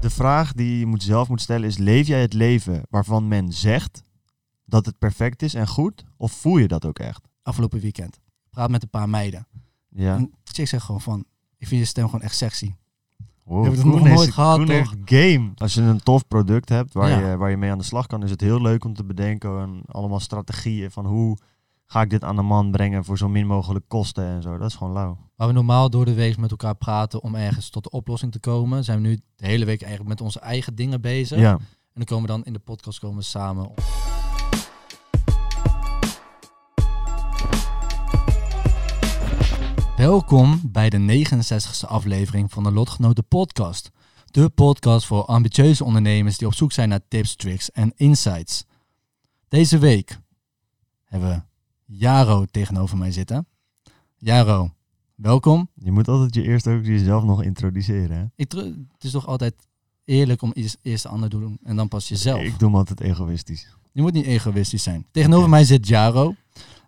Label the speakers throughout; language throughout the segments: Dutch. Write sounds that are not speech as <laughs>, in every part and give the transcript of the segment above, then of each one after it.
Speaker 1: de vraag die je moet zelf moet stellen is: leef jij het leven waarvan men zegt dat het perfect is en goed? Of voel je dat ook echt?
Speaker 2: Afgelopen weekend. Praat met een paar meiden.
Speaker 1: Ja.
Speaker 2: En chick zegt gewoon van, ik vind je stem gewoon echt sexy.
Speaker 1: Wow,
Speaker 2: heb het nog nooit gehad, toch?
Speaker 1: game. Als je een tof product hebt waar,
Speaker 2: Ja.
Speaker 1: je, waar je mee aan de slag kan, is het heel leuk om te bedenken. En allemaal strategieën van hoe ga ik dit aan de man brengen voor zo min mogelijk kosten en zo. Dat is gewoon lauw.
Speaker 2: Waar we normaal door de week met elkaar praten om ergens tot de oplossing te komen, zijn we nu de hele week eigenlijk met onze eigen dingen bezig.
Speaker 1: Ja.
Speaker 2: En dan komen we dan in de podcast komen we samen. Welkom bij de 69e aflevering van de Lotgenoten Podcast. De podcast voor ambitieuze ondernemers die op zoek zijn naar tips, tricks en insights. Deze week hebben we Jaro tegenover mij zitten. Jaro, welkom.
Speaker 1: Je moet altijd je eerst ook jezelf nog introduceren. Hè?
Speaker 2: Ik, het is toch altijd eerlijk om iets eerst de ander te doen en dan pas jezelf.
Speaker 1: Ik doe hem altijd egoïstisch.
Speaker 2: Je moet niet egoïstisch zijn. Tegenover mij zit Jaro.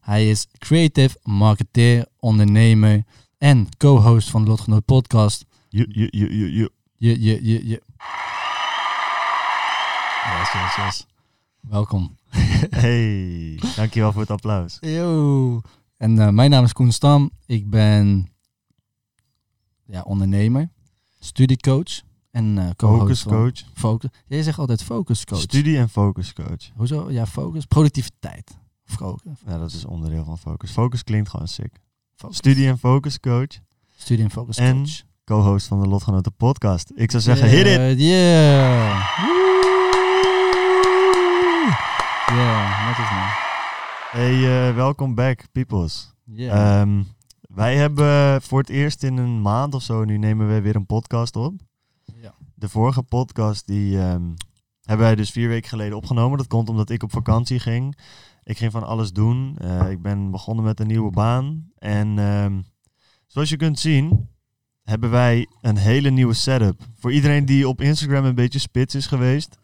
Speaker 2: Hij is creative, marketeer, ondernemer en co-host van de Lotgenoot podcast.
Speaker 1: Je, je, je, je, je.
Speaker 2: Je, je, je, je. Yes, yes, yes. Welkom. <laughs>
Speaker 1: Hey, dankjewel voor het applaus.
Speaker 2: Yo. En eh, mijn naam is Koen Stam. Ik ben ja, ondernemer, studiecoach en co-host van
Speaker 1: Focuscoach.
Speaker 2: Focus. Jij zegt altijd focuscoach.
Speaker 1: Studie- en focuscoach.
Speaker 2: Hoezo? Ja, focus. Productiviteit. Focus.
Speaker 1: Ja, dat is onderdeel van focus. Focus klinkt gewoon sick.
Speaker 2: Focus.
Speaker 1: Studie- en focuscoach.
Speaker 2: Studie en focus
Speaker 1: En. Co-host van de Lotgenoten podcast. Ik zou zeggen, hit it!
Speaker 2: Yeah, Yeah. Yeah, dat is nou.
Speaker 1: Hey, eh, welkom back, peoples.
Speaker 2: Yeah.
Speaker 1: Ehm, wij hebben voor het eerst in een maand of zo, nu nemen we weer een podcast op.
Speaker 2: ja.
Speaker 1: De vorige podcast die ehm, hebben wij dus vier weken geleden opgenomen. Dat komt omdat ik op vakantie ging. Ik ging van alles doen. Eh, ik ben begonnen met een nieuwe baan. En ehm, zoals je kunt zien, hebben wij een hele nieuwe setup. Voor iedereen die op Instagram een beetje spits is geweest,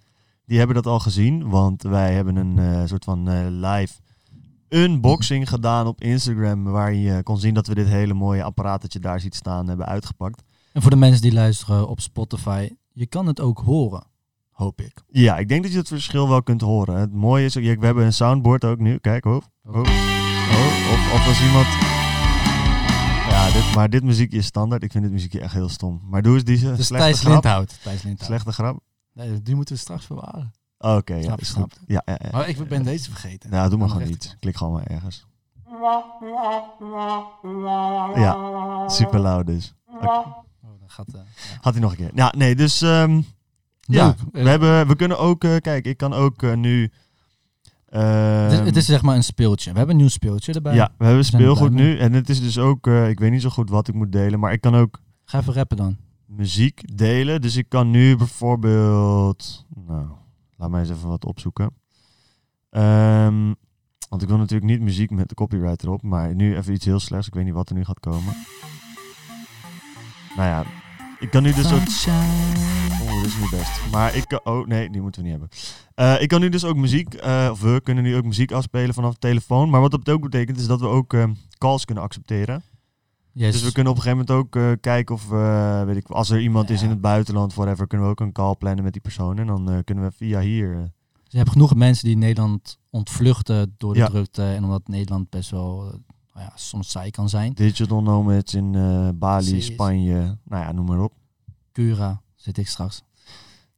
Speaker 1: die hebben dat al gezien. Want wij hebben een eh, soort van eh, live unboxing gedaan op Instagram. Waar je kon zien dat we dit hele mooie apparaat dat je daar ziet staan hebben uitgepakt.
Speaker 2: En voor de mensen die luisteren op Spotify, je kan het ook horen, hoop ik.
Speaker 1: Ja, ik denk dat je het verschil wel kunt horen. Het mooie is, we hebben een soundboard ook nu. Kijk, hoor. Oh. Oh, of, of als iemand... Ja, dit, maar dit muziekje is standaard. Ik vind dit muziekje echt heel stom. Maar doe eens die
Speaker 2: Dus
Speaker 1: slechte
Speaker 2: Thijs
Speaker 1: grap.
Speaker 2: Lindhout. Thijs Lindhout.
Speaker 1: Slechte grap.
Speaker 2: Nee, die moeten we straks bewaren.
Speaker 1: Oké, ja, is goed. Ja, ja, ja.
Speaker 2: Maar ik ben deze vergeten.
Speaker 1: Nou, doe maar gewoon iets. Klik gewoon maar ergens. Ja, super loud dus.
Speaker 2: Oh, dan gaat.
Speaker 1: Had hij nog een keer. Ja, nee, dus... ehm, ja, we, hebben, we kunnen ook... eh, kijk, ik kan ook eh, nu...
Speaker 2: Het is,
Speaker 1: ehm,
Speaker 2: het is zeg maar een speeltje. We hebben een nieuw speeltje erbij.
Speaker 1: Ja, we hebben speelgoed nu. En het is dus ook, ik weet niet zo goed wat ik moet delen, maar ik kan ook
Speaker 2: Ga even rappen dan.
Speaker 1: Muziek delen. Dus ik kan nu bijvoorbeeld, nou, laat mij eens even wat opzoeken. Ehm, want ik wil natuurlijk niet muziek met de copyright erop, maar nu even iets heel slechts. Ik weet niet wat er nu gaat komen. Nou ja, ik kan nu dus ook... Oh, dit is niet best. Maar ik kan... Oh, nee, die moeten we niet hebben. Eh, ik kan nu dus ook muziek... eh, of we kunnen nu ook muziek afspelen vanaf de telefoon. Maar wat dat ook betekent, is dat we ook eh, calls kunnen accepteren.
Speaker 2: Yes.
Speaker 1: Dus we kunnen op een gegeven moment ook eh, kijken of... eh, weet ik, als er iemand is in het buitenland, whatever... kunnen we ook een call plannen met die persoon. En dan eh, kunnen we via hier... eh,
Speaker 2: Dus je hebt genoeg mensen die Nederland ontvluchten door de
Speaker 1: Ja.
Speaker 2: drukte. En omdat Nederland best wel nou ja, soms saai kan zijn.
Speaker 1: digital nomads in Bali,
Speaker 2: Precies.
Speaker 1: Spanje... Nou ja, noem maar op.
Speaker 2: Cura zit ik straks.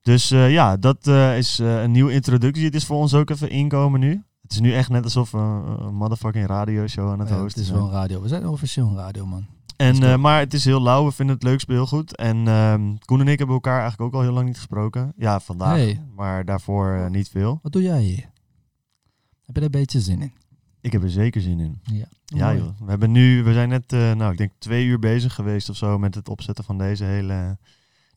Speaker 1: Dus ja, dat is een nieuwe introductie. Het is voor ons ook even inkomen nu. Het is nu echt net alsof we een, motherfucking radioshow aan het
Speaker 2: Ja, het
Speaker 1: hosten
Speaker 2: is wel een radio. We zijn officieel een radio, man.
Speaker 1: En, eh, maar het is heel lauw. We vinden het leuk speelgoed. En ehm, Koen en ik hebben elkaar eigenlijk ook al heel lang niet gesproken. Ja, vandaag.
Speaker 2: Hey.
Speaker 1: Maar daarvoor eh, niet veel.
Speaker 2: Wat doe jij hier? Heb je er een beetje zin in?
Speaker 1: Ik heb er zeker zin in.
Speaker 2: Ja.
Speaker 1: Ja joh. We hebben nu, we zijn net, eh, nou ik denk twee uur bezig geweest of zo met het opzetten van deze hele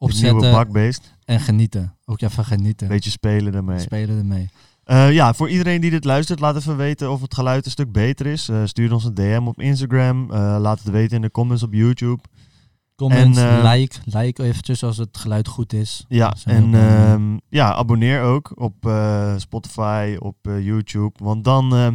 Speaker 1: dit nieuwe
Speaker 2: Opzetten
Speaker 1: bakbeest.
Speaker 2: en genieten. Ook even genieten.
Speaker 1: Beetje spelen ermee.
Speaker 2: Spelen ermee.
Speaker 1: Eh, ja, voor iedereen die dit luistert, laat even weten of het geluid een stuk beter is. Eh, stuur ons een DM op Instagram. Eh, laat het weten in de comments op YouTube.
Speaker 2: Comments,
Speaker 1: En,
Speaker 2: like. Like eventjes als het geluid goed is.
Speaker 1: Ja, en ehm, ja, abonneer ook op Spotify, op YouTube. Want dan eh,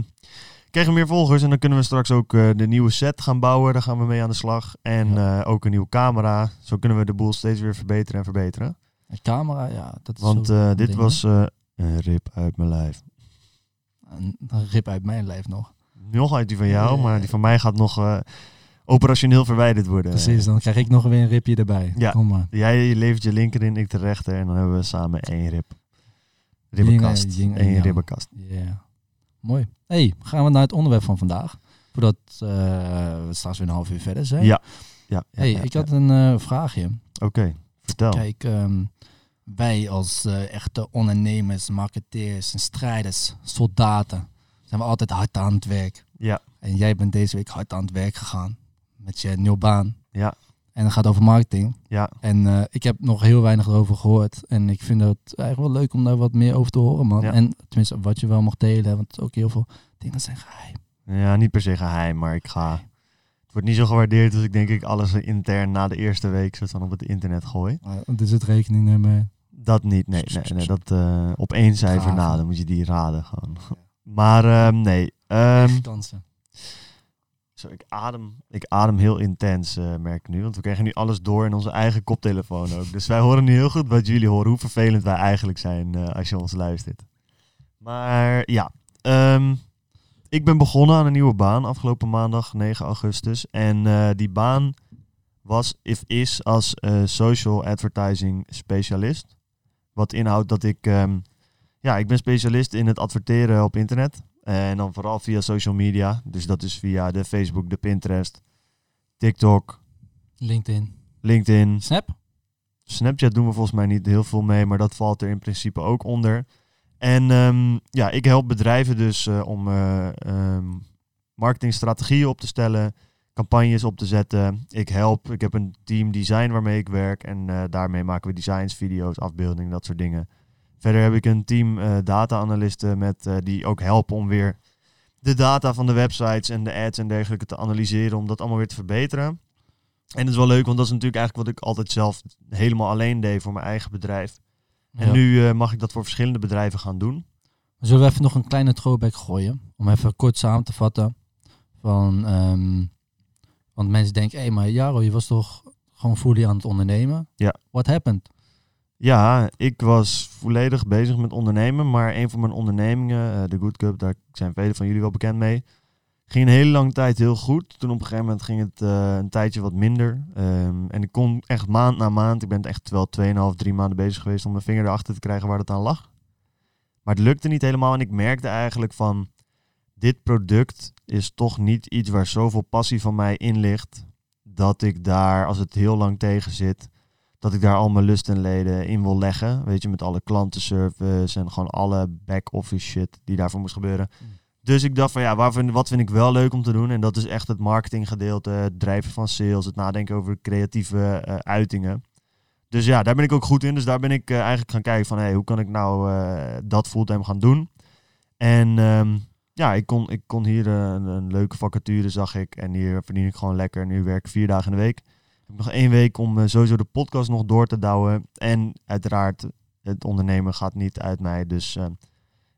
Speaker 1: krijgen we meer volgers en dan kunnen we straks ook de nieuwe set gaan bouwen. Daar gaan we mee aan de slag. En
Speaker 2: Ja.
Speaker 1: ook een nieuwe camera. Zo kunnen we de boel steeds weer verbeteren en verbeteren.
Speaker 2: Een camera, ja, dat is
Speaker 1: Want dit
Speaker 2: ding,
Speaker 1: was een rip uit mijn lijf.
Speaker 2: Een, een rip uit mijn lijf nog.
Speaker 1: Nog uit die van jou,
Speaker 2: Ja.
Speaker 1: maar die van mij gaat nog eh, operationeel verwijderd worden.
Speaker 2: Precies, dan krijg ik nog weer een ripje erbij.
Speaker 1: Ja.
Speaker 2: Kom maar.
Speaker 1: Jij levert je linker in, ik de rechter. En dan hebben we samen één rip. Ribbenkast.
Speaker 2: Yang.
Speaker 1: ribbenkast.
Speaker 2: Ja. Mooi. hey, gaan we naar het onderwerp van vandaag. Voordat eh, we straks weer een half uur verder zijn.
Speaker 1: Ja. Ja, ja,
Speaker 2: hey,
Speaker 1: ja,
Speaker 2: ik had een eh, vraagje.
Speaker 1: Oké, vertel.
Speaker 2: Kijk, ehm, wij als eh, echte ondernemers, marketeers en strijders, soldaten, zijn we altijd hard aan het werk.
Speaker 1: Ja.
Speaker 2: En jij bent deze week hard aan het werk gegaan met je nieuwe baan.
Speaker 1: Ja.
Speaker 2: En het gaat over marketing.
Speaker 1: Ja,
Speaker 2: En eh, ik heb nog heel weinig erover gehoord. En ik vind het eigenlijk wel leuk om daar wat meer over te horen, man.
Speaker 1: Ja.
Speaker 2: En tenminste, wat je wel mag delen, want ook heel veel dingen zijn geheim.
Speaker 1: ja, niet per se geheim, maar ik ga... Het wordt niet zo gewaardeerd, dus ik denk ik alles intern na de eerste week soort van op het internet gooi.
Speaker 2: Uh, dus het rekeningnummer.
Speaker 1: Dat niet, nee, nee, nee dat eh, op één cijfer
Speaker 2: Graven.
Speaker 1: na, dan moet je die raden gewoon. <laughs> Maar ehm, nee, ehm,
Speaker 2: dansen.
Speaker 1: zo, ik, adem, ik adem heel intens, eh, merk ik nu. Want we krijgen nu alles door in onze eigen koptelefoon ook. Dus wij horen nu heel goed wat jullie horen, hoe vervelend wij eigenlijk zijn eh, als je ons luistert. Maar ja, ehm, ik ben begonnen aan een nieuwe baan afgelopen maandag 9 augustus. En die baan was, if is, als social advertising specialist. Wat inhoudt dat ik, ehm, ja, ik ben specialist in het adverteren op internet. En dan vooral via social media. Dus dat is via de Facebook, de Pinterest, TikTok,
Speaker 2: LinkedIn.
Speaker 1: LinkedIn.
Speaker 2: Snap?
Speaker 1: Snapchat doen we volgens mij niet heel veel mee, maar dat valt er in principe ook onder. En ehm, ja, ik help bedrijven dus eh, om eh, ehm, marketingstrategieën op te stellen, campagnes op te zetten. Ik help, ik heb een team design waarmee ik werk en eh, daarmee maken we designs, video's, afbeeldingen, dat soort dingen. Verder heb ik een team eh data-analysten met, eh, die ook helpen om weer de data van de websites en de ads en dergelijke te analyseren, om dat allemaal weer te verbeteren. En dat is wel leuk, want dat is natuurlijk eigenlijk wat ik altijd zelf helemaal alleen deed voor mijn eigen bedrijf. En
Speaker 2: Ja.
Speaker 1: nu mag ik dat voor verschillende bedrijven gaan doen.
Speaker 2: Zullen we even nog een kleine throwback gooien? Om even kort samen te vatten. Van, ehm, want mensen denken, hé, hey, maar Jaro, je was toch gewoon fully aan het ondernemen?
Speaker 1: Ja.
Speaker 2: What happened?
Speaker 1: Ja, ik was volledig bezig met ondernemen, maar een van mijn ondernemingen, eh, de Good Cup, daar zijn velen van jullie wel bekend mee, ging een hele lange tijd heel goed. Toen op een gegeven moment ging het eh, een tijdje wat minder. Ehm, en ik kon echt maand na maand, ik ben echt wel 2,5, 3 maanden bezig geweest om mijn vinger erachter te krijgen waar het aan lag. Maar het lukte niet helemaal en ik merkte eigenlijk van, dit product is toch niet iets waar zoveel passie van mij in ligt, dat ik daar, als het heel lang tegen zit, dat ik daar al mijn lust en leden in wil leggen. Weet je, met alle klantenservice en gewoon alle back-office shit die daarvoor moest gebeuren.
Speaker 2: Mm.
Speaker 1: Dus ik dacht van ja, waar vind, wat vind ik wel leuk om te doen? En dat is echt het marketinggedeelte, het drijven van sales, het nadenken over creatieve eh, uitingen. Dus ja, daar ben ik ook goed in. Dus daar ben ik eh, eigenlijk gaan kijken van hey, hoe kan ik nou eh, dat fulltime gaan doen? En ehm, ja, ik kon, ik kon hier eh, een, een leuke vacature, zag ik. En hier verdien ik gewoon lekker. Nu werk ik vier dagen in de week. Ik heb nog één week om eh, sowieso de podcast nog door te douwen. En uiteraard, het ondernemen gaat niet uit mij. Dus eh,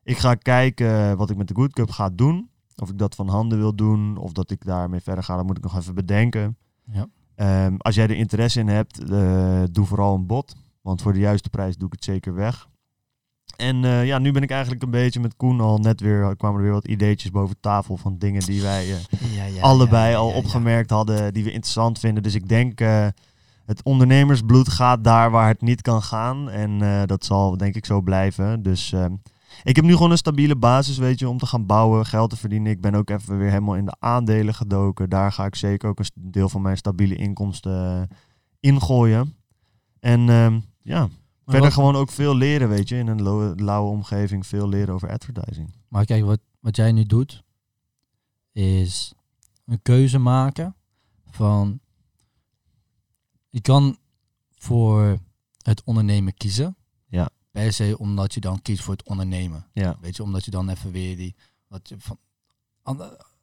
Speaker 1: ik ga kijken wat ik met de Good Cup ga doen. Of ik dat van handen wil doen, of dat ik daarmee verder ga, dat moet ik nog even bedenken.
Speaker 2: Ja.
Speaker 1: Ehm, als jij er interesse in hebt, doe vooral een bod. Want voor de juiste prijs doe ik het zeker weg. En eh, ja, nu ben ik eigenlijk een beetje met Koen al net weer, kwamen er weer wat ideetjes boven tafel van dingen die wij eh, <laughs>
Speaker 2: Ja, ja,
Speaker 1: allebei
Speaker 2: ja,
Speaker 1: al opgemerkt hadden, die we interessant vinden. Dus ik denk, eh, het ondernemersbloed gaat daar waar het niet kan gaan. En eh, dat zal denk ik zo blijven. Dus ehm, ik heb nu gewoon een stabiele basis, weet je, om te gaan bouwen, geld te verdienen. Ik ben ook even weer helemaal in de aandelen gedoken. Daar ga ik zeker ook een deel van mijn stabiele inkomsten eh, ingooien. En ehm, ja, verder
Speaker 2: wat-
Speaker 1: gewoon ook veel leren, weet je, in een lauwe omgeving, veel leren over advertising.
Speaker 2: Maar kijk, wat, wat jij nu doet, is een keuze maken van... Je kan voor het ondernemen kiezen.
Speaker 1: Ja.
Speaker 2: Per se omdat je dan kiest voor het ondernemen.
Speaker 1: Ja,
Speaker 2: Weet je, omdat je dan even weer die... Wat je van,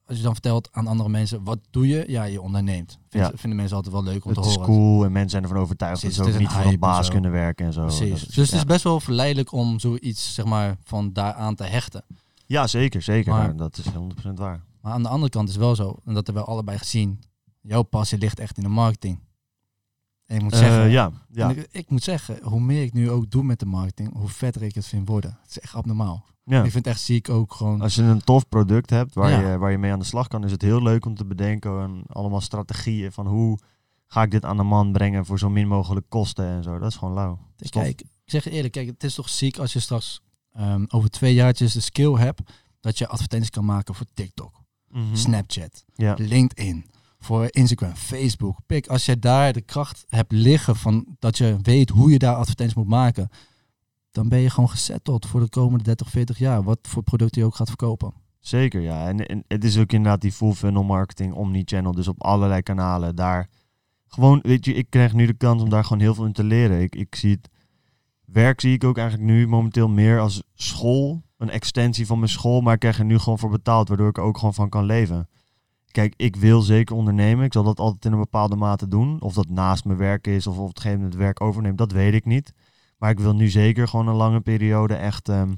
Speaker 2: als je dan vertelt aan andere mensen, wat doe je? Ja, je onderneemt.
Speaker 1: Ja.
Speaker 2: Vinden mensen altijd wel leuk om
Speaker 1: het
Speaker 2: te
Speaker 1: is
Speaker 2: horen.
Speaker 1: cool en mensen zijn ervan overtuigd
Speaker 2: Precies,
Speaker 1: dat ze
Speaker 2: het
Speaker 1: ook
Speaker 2: is
Speaker 1: niet voor een baas kunnen werken en zo.
Speaker 2: Precies.
Speaker 1: Dat is-
Speaker 2: dus het is best wel verleidelijk om zoiets, zeg maar, van daaraan te hechten.
Speaker 1: Ja, zeker, zeker.
Speaker 2: Maar-
Speaker 1: dat is 100% waar.
Speaker 2: Maar aan de andere kant is wel zo, en dat hebben we allebei gezien, jouw passie ligt echt in de marketing. En ik moet
Speaker 1: Eh,
Speaker 2: zeggen,
Speaker 1: ja, ja.
Speaker 2: ik, ik moet zeggen, hoe meer ik nu ook doe met de marketing, hoe vetter ik het vind worden. Het is echt abnormaal.
Speaker 1: ja.
Speaker 2: Ik vind het echt ziek ook gewoon.
Speaker 1: Als je een tof product hebt waar,
Speaker 2: Ja.
Speaker 1: je, waar je mee aan de slag kan, is het heel leuk om te bedenken en allemaal strategieën van hoe ga ik dit aan de man brengen voor zo min mogelijk kosten en zo. Dat is gewoon lauw. Is tof.
Speaker 2: Kijk, ik zeg eerlijk, kijk, het is toch ziek als je straks ehm, over twee jaartjes de skill hebt dat je advertenties kan maken voor TikTok,
Speaker 1: Mhm.
Speaker 2: Snapchat,
Speaker 1: Ja.
Speaker 2: LinkedIn, voor Instagram, Facebook. Pik, als je daar de kracht hebt liggen van dat je weet hoe je daar advertenties moet maken, dan ben je gewoon gesetteld voor de komende 30, 40 jaar, wat voor product je ook gaat verkopen.
Speaker 1: Zeker, ja. En, en het is ook inderdaad die full funnel marketing, omni-channel, dus op allerlei kanalen. Daar gewoon, weet je, ik krijg nu de kans om daar gewoon heel veel in te leren. Ik, ik zie het, werk zie ik ook eigenlijk nu momenteel meer als school, een extensie van mijn school, maar ik krijg er nu gewoon voor betaald, waardoor ik er ook gewoon van kan leven. Kijk, ik wil zeker ondernemen. Ik zal dat altijd in een bepaalde mate doen. Of dat naast mijn werk is of op het gegeven moment het werk overneemt, dat weet ik niet. Maar ik wil nu zeker gewoon een lange periode echt ehm,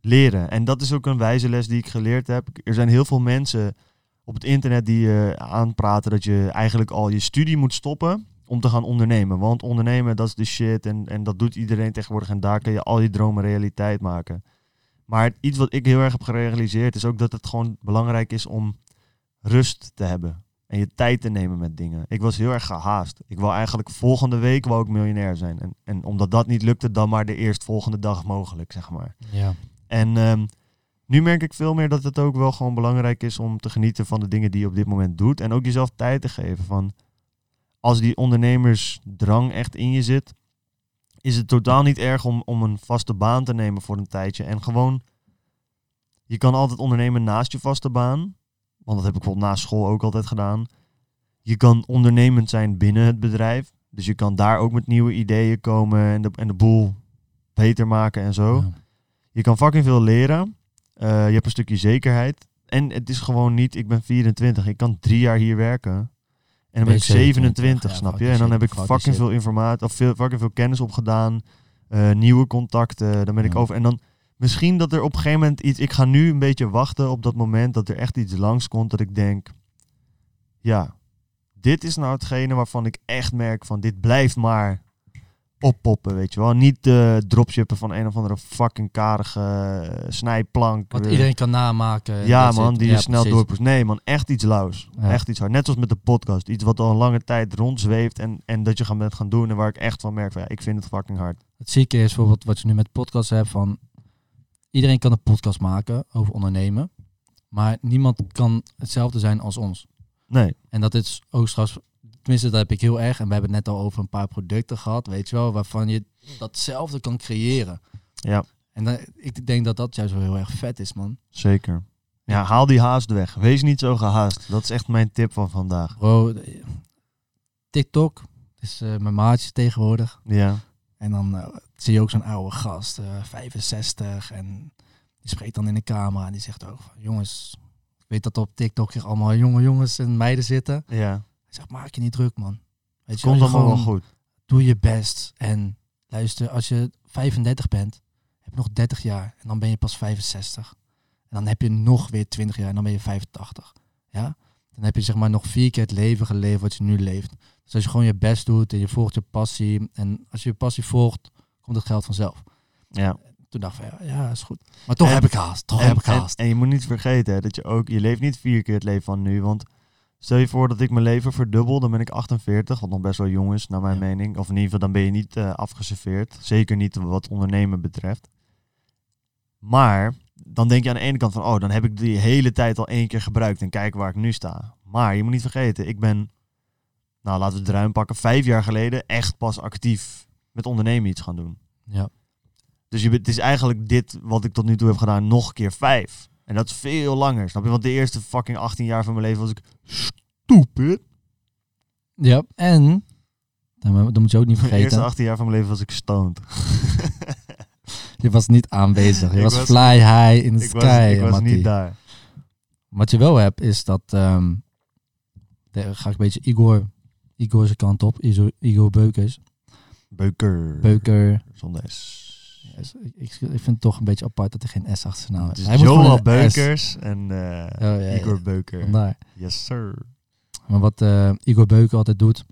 Speaker 1: leren. En dat is ook een wijze les die ik geleerd heb. Er zijn heel veel mensen op het internet die eh, aanpraten dat je eigenlijk al je studie moet stoppen om te gaan ondernemen. Want ondernemen, dat is de shit en, en dat doet iedereen tegenwoordig. En daar kun je al je dromen realiteit maken. Maar iets wat ik heel erg heb gerealiseerd is ook dat het gewoon belangrijk is om rust te hebben. En je tijd te nemen met dingen. Ik was heel erg gehaast. Ik wou eigenlijk volgende week wou ik miljonair zijn. En, en omdat dat niet lukte, dan maar de eerstvolgende dag mogelijk, zeg maar.
Speaker 2: Ja.
Speaker 1: En ehm, nu merk ik veel meer dat het ook wel gewoon belangrijk is om te genieten van de dingen die je op dit moment doet. En ook jezelf tijd te geven. Van als die ondernemersdrang echt in je zit, is het totaal niet erg om, om een vaste baan te nemen voor een tijdje. En gewoon, je kan altijd ondernemen naast je vaste baan. Want dat heb ik bijvoorbeeld na school ook altijd gedaan. Je kan ondernemend zijn binnen het bedrijf. Dus je kan daar ook met nieuwe ideeën komen en de, en de boel beter maken en zo.
Speaker 2: Ja.
Speaker 1: Je kan fucking veel leren. Eh, je hebt een stukje zekerheid. En het is gewoon niet, ik ben 24, ik kan drie jaar hier werken. En dan ben ik 27,
Speaker 2: ja,
Speaker 1: snap je? En dan heb ik fucking veel informatie, of veel, fucking veel kennis opgedaan. eh, nieuwe contacten, dan ben ik
Speaker 2: Ja.
Speaker 1: over. En dan misschien dat er op een gegeven moment iets, ik ga nu een beetje wachten op dat moment dat er echt iets langskomt dat ik denk, ja, dit is nou hetgene waarvan ik echt merk van dit blijft maar oppoppen, weet je wel. Niet de dropshippen van een of andere fucking karige eh, snijplank.
Speaker 2: Wat
Speaker 1: eh,
Speaker 2: iedereen kan namaken.
Speaker 1: ja man, die
Speaker 2: Ja,
Speaker 1: je snel doorpoest. Nee man, echt iets lauws.
Speaker 2: Ja.
Speaker 1: Echt iets hard. Net zoals met de podcast. Iets wat al een lange tijd rondzweeft en, en dat je gaan bent gaan doen en waar ik echt van merk van ja, ik vind het fucking hard.
Speaker 2: Het zieke is bijvoorbeeld wat je nu met podcasts hebt van... Iedereen kan een podcast maken over ondernemen. Maar niemand kan hetzelfde zijn als ons.
Speaker 1: Nee.
Speaker 2: En dat is ook straks... Tenminste, dat heb ik heel erg. En we hebben het net al over een paar producten gehad, weet je wel. Waarvan je datzelfde kan creëren.
Speaker 1: Ja,
Speaker 2: En dan, ik denk dat dat juist wel heel erg vet is, man.
Speaker 1: zeker. Ja, haal die haast weg. Wees niet zo gehaast. Dat is echt mijn tip van vandaag.
Speaker 2: Bro, TikTok is eh, mijn maatje tegenwoordig.
Speaker 1: Ja.
Speaker 2: En dan eh, zie je ook zo'n oude gast, eh 65. En die spreekt dan in de camera en die zegt ook van... Jongens, ik weet dat op TikTok hier allemaal jonge jongens en meiden zitten.
Speaker 1: Ja.
Speaker 2: Hij zegt, maak je niet druk, man. Weet je,
Speaker 1: Komt allemaal wel
Speaker 2: gewoon
Speaker 1: goed.
Speaker 2: Doe je best. En luister, als je 35 bent, heb je nog 30 jaar. En dan ben je pas 65. En dan heb je nog weer 20 jaar en dan ben je 85. Ja? Dan heb je zeg maar nog vier keer het leven geleefd wat je nu leeft. Dus als je gewoon je best doet en je volgt je passie. En als je je passie volgt, komt het geld vanzelf.
Speaker 1: Ja.
Speaker 2: Toen dacht ik ja, is goed. Maar toch
Speaker 1: En-
Speaker 2: heb ik haast. Toch
Speaker 1: En,
Speaker 2: heb ik haast.
Speaker 1: en je moet niet vergeten hè, dat je ook, je leeft niet vier keer het leven van nu. Want stel je voor dat ik mijn leven verdubbel, dan ben ik 48, wat nog best wel jong is naar mijn
Speaker 2: Ja.
Speaker 1: mening. Of in ieder geval, dan ben je niet eh, afgeserveerd. Zeker niet wat ondernemen betreft. Maar dan denk je aan de ene kant van, oh, dan heb ik die hele tijd al één keer gebruikt en kijk waar ik nu sta. Maar je moet niet vergeten, ik ben, nou laten we het ruim pakken, vijf jaar geleden echt pas actief met ondernemen iets gaan doen.
Speaker 2: Ja.
Speaker 1: Dus je, het is eigenlijk dit wat ik tot nu toe heb gedaan nog een keer vijf. En dat is veel langer, snap je? Want de eerste fucking 18 jaar van mijn leven was ik stupid.
Speaker 2: ja, en dan, dan moet je ook niet <laughs>
Speaker 1: De eerste
Speaker 2: vergeten,
Speaker 1: 18 jaar van mijn leven was ik stoned. <laughs>
Speaker 2: je was niet aanwezig. Je was,
Speaker 1: was-
Speaker 2: fly high in the
Speaker 1: ik
Speaker 2: sky.
Speaker 1: was, ik was
Speaker 2: Mattie.
Speaker 1: niet daar.
Speaker 2: Wat je wel hebt, is dat... ehm daar ga ik een beetje Igor, Igor zijn kant op. Igor, Igor Beukers.
Speaker 1: Beuker.
Speaker 2: Beuker.
Speaker 1: Zonder S.
Speaker 2: Yes, ik, ik, vind het toch een beetje apart dat hij geen S achter zijn naam
Speaker 1: is
Speaker 2: Hij gewoon
Speaker 1: Joel
Speaker 2: S.
Speaker 1: Beukers en eh,
Speaker 2: Oh, ja, ja.
Speaker 1: Igor Beuker.
Speaker 2: Vandaar.
Speaker 1: Yes, sir.
Speaker 2: Maar wat eh, Igor Beuker altijd doet,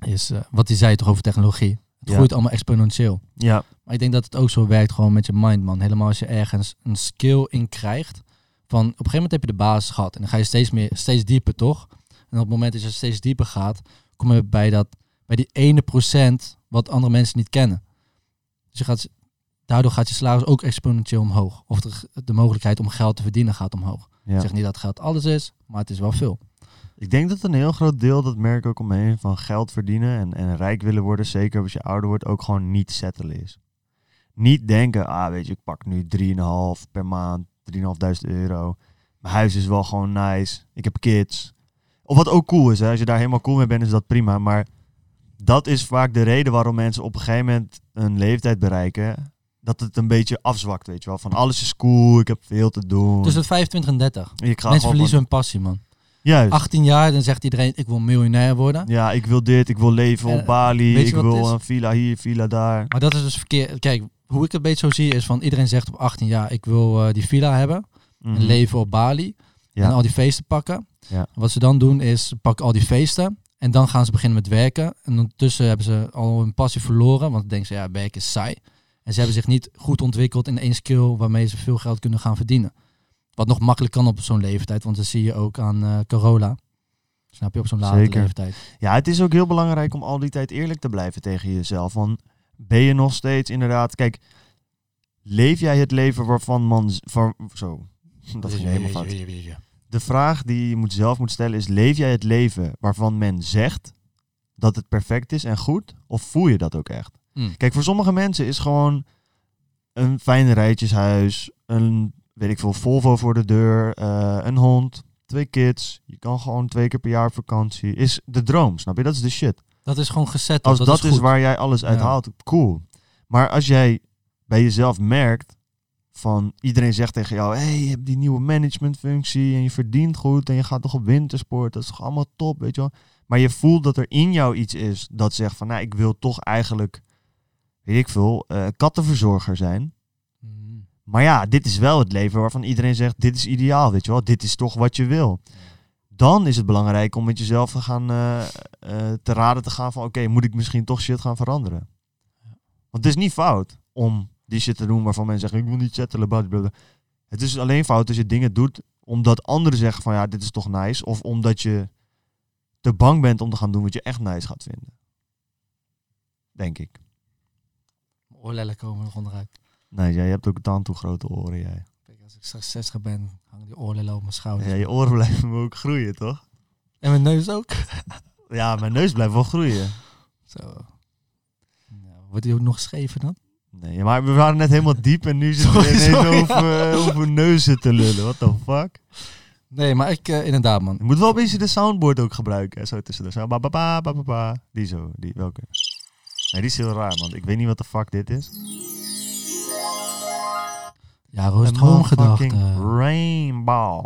Speaker 2: is eh, wat hij zei toch over technologie. Het
Speaker 1: Ja.
Speaker 2: groeit allemaal exponentieel.
Speaker 1: Ja,
Speaker 2: Maar ik denk dat het ook zo werkt gewoon met je mind, man. Helemaal als je ergens een skill in krijgt. Van, op een gegeven moment heb je de basis gehad. En dan ga je steeds, meer, steeds dieper, toch? En op het moment dat je steeds dieper gaat, kom je bij, dat, bij die ene procent wat andere mensen niet kennen. Dus je gaat, daardoor gaat je salaris ook exponentieel omhoog. Of de, de mogelijkheid om geld te verdienen gaat omhoog.
Speaker 1: ja.
Speaker 2: Ik zeg niet dat geld alles is, maar het is wel veel.
Speaker 1: Ik denk dat een heel groot deel, dat merk ik ook om me heen, van geld verdienen en, en rijk willen worden, zeker als je ouder wordt, ook gewoon niet settelen is. Niet denken, ah weet je, ik pak nu 3,5 per maand, 3.500 euro. Mijn huis is wel gewoon nice. Ik heb kids. Of wat ook cool is, hè. als je daar helemaal cool mee bent, is dat prima. Maar dat is vaak de reden waarom mensen op een gegeven moment een leeftijd bereiken. Dat het een beetje afzwakt, weet je wel. Van alles is cool, ik heb veel te doen.
Speaker 2: Tussen de 25 en 30.
Speaker 1: ik ga
Speaker 2: Mensen verliezen hun passie, man.
Speaker 1: Juist.
Speaker 2: 18 jaar, dan zegt iedereen, ik wil miljonair worden.
Speaker 1: Ja, ik wil dit, ik wil leven op
Speaker 2: En,
Speaker 1: Bali, ik wil een villa hier, villa daar.
Speaker 2: Maar dat is dus verkeerd. Kijk, hoe ik het een beetje zo zie is van iedereen zegt op 18 jaar, ik wil eh, die villa hebben.
Speaker 1: Mhm.
Speaker 2: En leven op Bali.
Speaker 1: Ja.
Speaker 2: En al die feesten pakken.
Speaker 1: Ja.
Speaker 2: Wat ze dan doen is, pakken al die feesten. En dan gaan ze beginnen met werken. En ondertussen hebben ze al hun passie verloren. Want dan denken ze, ja, werken is saai. En ze hebben zich niet goed ontwikkeld in één skill waarmee ze veel geld kunnen gaan verdienen. Wat nog makkelijk kan op zo'n leeftijd. Want dat zie je ook aan eh Corolla. Snap je, op zo'n late leeftijd.
Speaker 1: Ja, het is ook heel belangrijk om al die tijd eerlijk te blijven tegen jezelf. Want ben je nog steeds inderdaad... Kijk, leef jij het leven waarvan man... Van, zo, <laughs> dat ging helemaal fout. De vraag die je moet zelf moet stellen is... Leef jij het leven waarvan men zegt dat het perfect is en goed? Of voel je dat ook echt?
Speaker 2: Hmm.
Speaker 1: Kijk, voor sommige mensen is gewoon een fijn rijtjeshuis, een, weet ik veel, Volvo voor de deur, eh, een hond, twee kids. Je kan gewoon twee keer per jaar op vakantie. Is de droom, snap je? Dat is de shit.
Speaker 2: Dat is gewoon gezet.
Speaker 1: Als dat, is, waar jij alles uit
Speaker 2: Ja.
Speaker 1: haalt, cool. Maar als jij bij jezelf merkt van iedereen zegt tegen jou, hey, je hebt die nieuwe managementfunctie en je verdient goed en je gaat toch op wintersport, dat is toch allemaal top, weet je wel. Maar je voelt dat er in jou iets is dat zegt van, nou, ik wil toch eigenlijk, weet ik veel, eh, kattenverzorger zijn.
Speaker 2: Hmm.
Speaker 1: Maar ja, dit is wel het leven waarvan iedereen zegt, dit is ideaal, weet je wel. Dit is toch wat je wil. Dan is het belangrijk om met jezelf te gaan eh, eh, te raden te gaan van, oké, moet ik misschien toch shit gaan veranderen? Want het is niet fout om die shit te doen waarvan mensen zeggen, ik wil niet settelen, blablabla. Het is alleen fout als je dingen doet omdat anderen zeggen van, ja, dit is toch nice. Of omdat je te bang bent om te gaan doen wat je echt nice gaat vinden. Denk ik.
Speaker 2: Mijn Oorlellen komen nog onderuit.
Speaker 1: Nee, jij hebt ook dan toe grote oren, jij.
Speaker 2: Kijk, als ik straks 60 ben, hangen die oorlellen op mijn schouders.
Speaker 1: Ja, je oren blijven me ook groeien, toch?
Speaker 2: En mijn neus ook.
Speaker 1: Ja, mijn neus blijft wel groeien. <laughs>
Speaker 2: Zo. Nou, wordt die ook nog schever dan?
Speaker 1: Nee, maar we waren net helemaal diep en nu zitten we ineens
Speaker 2: sorry.
Speaker 1: over, eh, <laughs> over neuzen te lullen. What the fuck?
Speaker 2: Nee, maar ik, eh, inderdaad man.
Speaker 1: Je moet wel een beetje de soundboard ook gebruiken. hè, Zo tussendoor. Zo, ba, ba, ba, ba, ba, ba. Die zo. Die, welke? Nee, die is heel raar, man. Ik weet niet wat de fuck dit is.
Speaker 2: Ja, Roos
Speaker 1: Een
Speaker 2: droomgedachte.
Speaker 1: motherfucking Rainbow.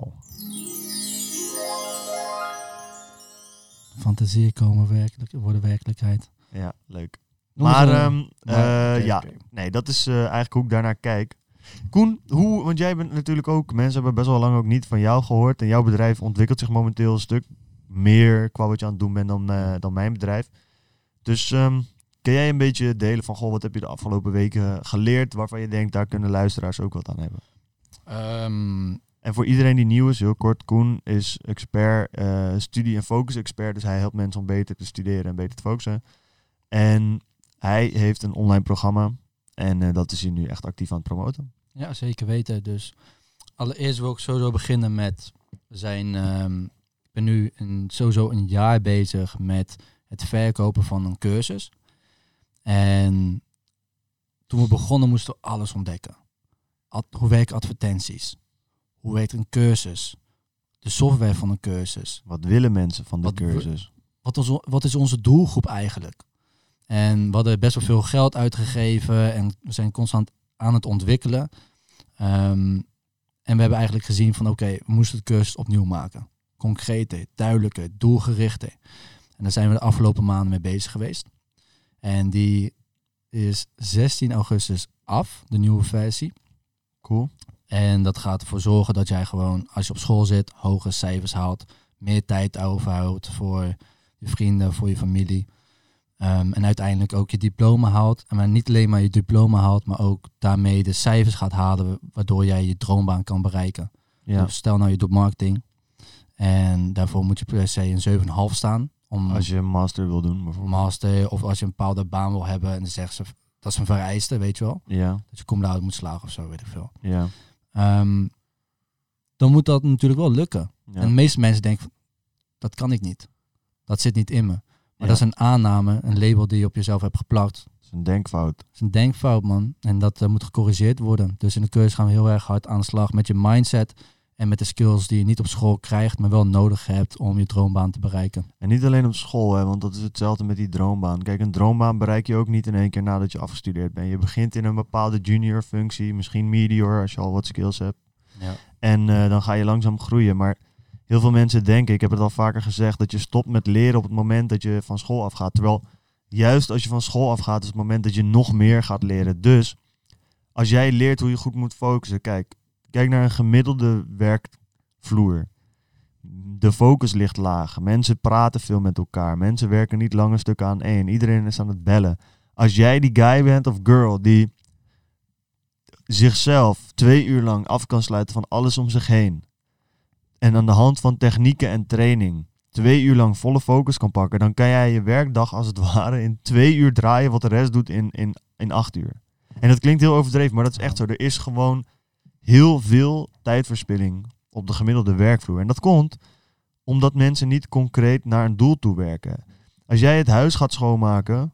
Speaker 2: Fantasieën komen werkelijk, worden werkelijkheid.
Speaker 1: Ja, leuk.
Speaker 2: Noem
Speaker 1: Maar, ehm, eh, ja, nee, dat is eh, eigenlijk hoe ik daarnaar kijk. Koen, hoe, want jij bent natuurlijk ook, mensen hebben best wel lang ook niet van jou gehoord. En jouw bedrijf ontwikkelt zich momenteel een stuk meer qua wat je aan het doen bent dan, eh, dan mijn bedrijf. Dus ehm, kun jij een beetje delen van, goh, wat heb je de afgelopen weken geleerd waarvan je denkt, daar kunnen luisteraars ook wat aan hebben?
Speaker 2: Ehm,
Speaker 1: En voor iedereen die nieuw is, heel kort, Koen is expert, eh, studie- en focus-expert. Dus hij helpt mensen om beter te studeren en beter te focussen. En hij heeft een online programma. En eh, dat is hij nu echt actief aan het promoten.
Speaker 2: ja, zeker weten. Dus allereerst wil ik sowieso beginnen met... Zijn, ehm, ik ben nu een, sowieso een jaar bezig met het verkopen van een cursus. En toen we begonnen moesten we alles ontdekken. Ad- hoe werken advertenties? Hoe werkt een cursus? De software van een cursus.
Speaker 1: Wat willen mensen van de
Speaker 2: Wat
Speaker 1: cursus?
Speaker 2: wat, is, wat is onze doelgroep eigenlijk? En we hadden best wel veel geld uitgegeven en we zijn constant aan het ontwikkelen. Ehm, en we hebben eigenlijk gezien van oké, we moesten de cursus opnieuw maken. Concreter, duidelijker, doelgerichter. En daar zijn we de afgelopen maanden mee bezig geweest. En die is 16 augustus af, de nieuwe versie.
Speaker 1: Cool.
Speaker 2: En dat gaat ervoor zorgen dat jij gewoon, als je op school zit, hoge cijfers haalt. Meer tijd overhoudt voor je vrienden, voor je familie. Ehm, en uiteindelijk ook je diploma haalt. En maar niet alleen maar je diploma haalt, maar ook daarmee de cijfers gaat halen, waardoor jij je droombaan kan bereiken.
Speaker 1: Ja.
Speaker 2: Dus stel nou je doet marketing. En daarvoor moet je per se een 7,5 staan. Om
Speaker 1: Als je een master wil doen, bijvoorbeeld.
Speaker 2: master of als je een bepaalde baan wil hebben. En dan zeggen ze, dat is een vereiste, weet je wel.
Speaker 1: Ja,
Speaker 2: Dat je cum laude moet slagen of zo, weet ik veel.
Speaker 1: ja.
Speaker 2: Ehm, dan moet dat natuurlijk wel lukken.
Speaker 1: ja.
Speaker 2: En de meeste mensen denken, dat kan ik niet. Dat zit niet in me. Maar
Speaker 1: Ja.
Speaker 2: dat is een aanname, een label die je op jezelf hebt geplakt.
Speaker 1: Dat is een denkfout.
Speaker 2: Dat is een denkfout, man. En dat eh, moet gecorrigeerd worden. Dus in de cursus gaan we heel erg hard aan de slag met je mindset. En met de skills die je niet op school krijgt, maar wel nodig hebt om je droombaan te bereiken.
Speaker 1: En niet alleen op school, hè, want dat is hetzelfde met die droombaan. Kijk, een droombaan bereik je ook niet in één keer nadat je afgestudeerd bent. Je begint in een bepaalde junior functie, misschien medior als je al wat skills hebt.
Speaker 2: Ja.
Speaker 1: En eh, dan ga je langzaam groeien. Maar heel veel mensen denken, ik heb het al vaker gezegd, dat je stopt met leren op het moment dat je van school afgaat. Terwijl juist als je van school afgaat, is het moment dat je nog meer gaat leren. Dus als jij leert hoe je goed moet focussen, kijk, kijk naar een gemiddelde werkvloer. De focus ligt laag. Mensen praten veel met elkaar. Mensen werken niet lange stukken aan één. Iedereen is aan het bellen. Als jij die guy bent of girl die zichzelf twee uur lang af kan sluiten van alles om zich heen. En aan de hand van technieken en training twee uur lang volle focus kan pakken, dan kan jij je werkdag als het <laughs> ware in twee uur draaien wat de rest doet in, in, in acht uur. En dat klinkt heel overdreven, maar dat is echt zo. Er is gewoon heel veel tijdverspilling op de gemiddelde werkvloer. En dat komt omdat mensen niet concreet naar een doel toe werken. Als jij het huis gaat schoonmaken,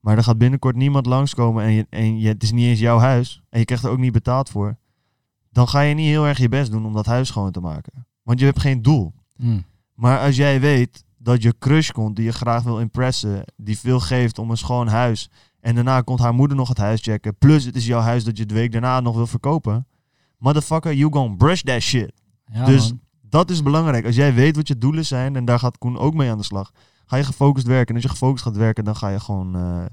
Speaker 1: maar er gaat binnenkort niemand langskomen en, en je, het is niet eens jouw huis en je krijgt er ook niet betaald voor, dan ga je niet heel erg je best doen om dat huis schoon te maken. Want je hebt geen doel.
Speaker 2: Mm.
Speaker 1: Maar als jij weet dat je crush komt die je graag wil impressen, die veel geeft om een schoon huis, en daarna komt haar moeder nog het huis checken, plus het is jouw huis dat je de week daarna nog wil verkopen, motherfucker, you gon' brush that shit.
Speaker 2: Ja,
Speaker 1: Dus-
Speaker 2: man.
Speaker 1: Dat is belangrijk. Als jij weet wat je doelen zijn, en daar gaat Koen ook mee aan de slag, ga je gefocust werken. En als je gefocust gaat werken, dan ga je gewoon eh,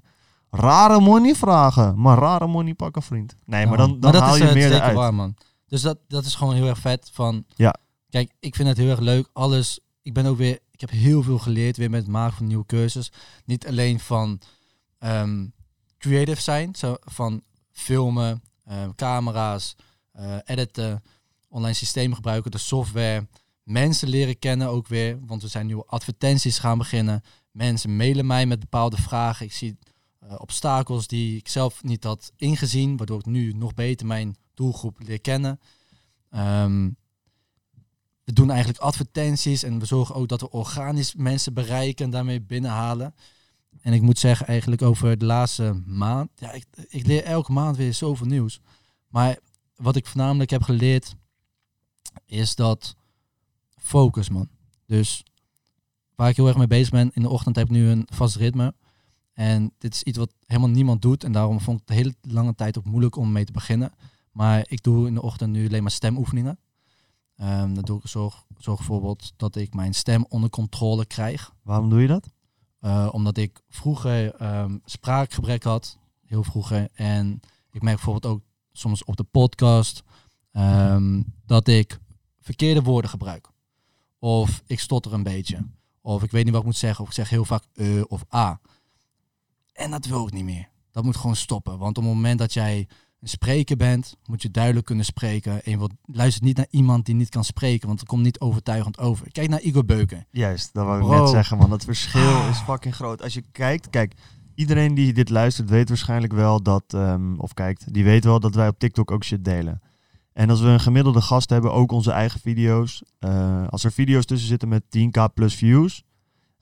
Speaker 1: rare money vragen. Maar rare money pakken, vriend. Nee,
Speaker 2: Ja,
Speaker 1: maar dan, dan haal
Speaker 2: is,
Speaker 1: je
Speaker 2: eh,
Speaker 1: meer
Speaker 2: zeker
Speaker 1: eruit.
Speaker 2: waar, man. Dus dat, dat is gewoon heel erg vet. Van,
Speaker 1: Ja.
Speaker 2: Kijk, ik vind het heel erg leuk. Alles. Ik ben ook weer. Ik heb heel veel geleerd weer met het maken van nieuwe cursus. Niet alleen van ehm, creative zijn, zo van filmen, ehm, camera's, eh, editen, online systemen gebruiken, de software, mensen leren kennen ook weer, want we zijn nieuwe advertenties gaan beginnen. Mensen mailen mij met bepaalde vragen. Ik zie eh, obstakels die ik zelf niet had ingezien, waardoor ik nu nog beter mijn doelgroep leer kennen. Ehm, we doen eigenlijk advertenties en we zorgen ook dat we organisch mensen bereiken en daarmee binnenhalen. En ik moet zeggen, eigenlijk over de laatste maand, ja, ik, ik leer elke maand weer zoveel nieuws. Maar wat ik voornamelijk heb geleerd, is dat focus, man. Dus waar ik heel erg mee bezig ben, in de ochtend heb ik nu een vast ritme. En dit is iets wat helemaal niemand doet. En daarom vond ik het hele lange tijd ook moeilijk om mee te beginnen. Maar ik doe in de ochtend nu alleen maar stemoefeningen. Ehm dan doe ik zorg, zorg bijvoorbeeld dat ik mijn stem onder controle krijg.
Speaker 1: Waarom doe je dat?
Speaker 2: Eh, omdat ik vroeger ehm, spraakgebrek had, heel vroeger. En ik merk bijvoorbeeld ook soms op de podcast ehm, dat ik verkeerde woorden gebruik. Of ik stotter een beetje. Of ik weet niet wat ik moet zeggen. Of ik zeg heel vaak e of a. En dat wil ik niet meer. Dat moet gewoon stoppen. Want op het moment dat jij een spreker bent, moet je duidelijk kunnen spreken. En je wilt- luistert niet naar iemand die niet kan spreken, want het komt niet overtuigend over. Kijk naar Igor Beuken.
Speaker 1: Juist, dat wou ik
Speaker 2: Bro.
Speaker 1: net zeggen, man. Dat verschil is fucking groot. Als je kijkt, kijk, iedereen die dit luistert weet waarschijnlijk wel dat, ehm, of kijkt, die weet wel dat wij op TikTok ook shit delen. En als we een gemiddelde gast hebben, ook onze eigen video's. eh, als er video's tussen zitten met 10k plus views,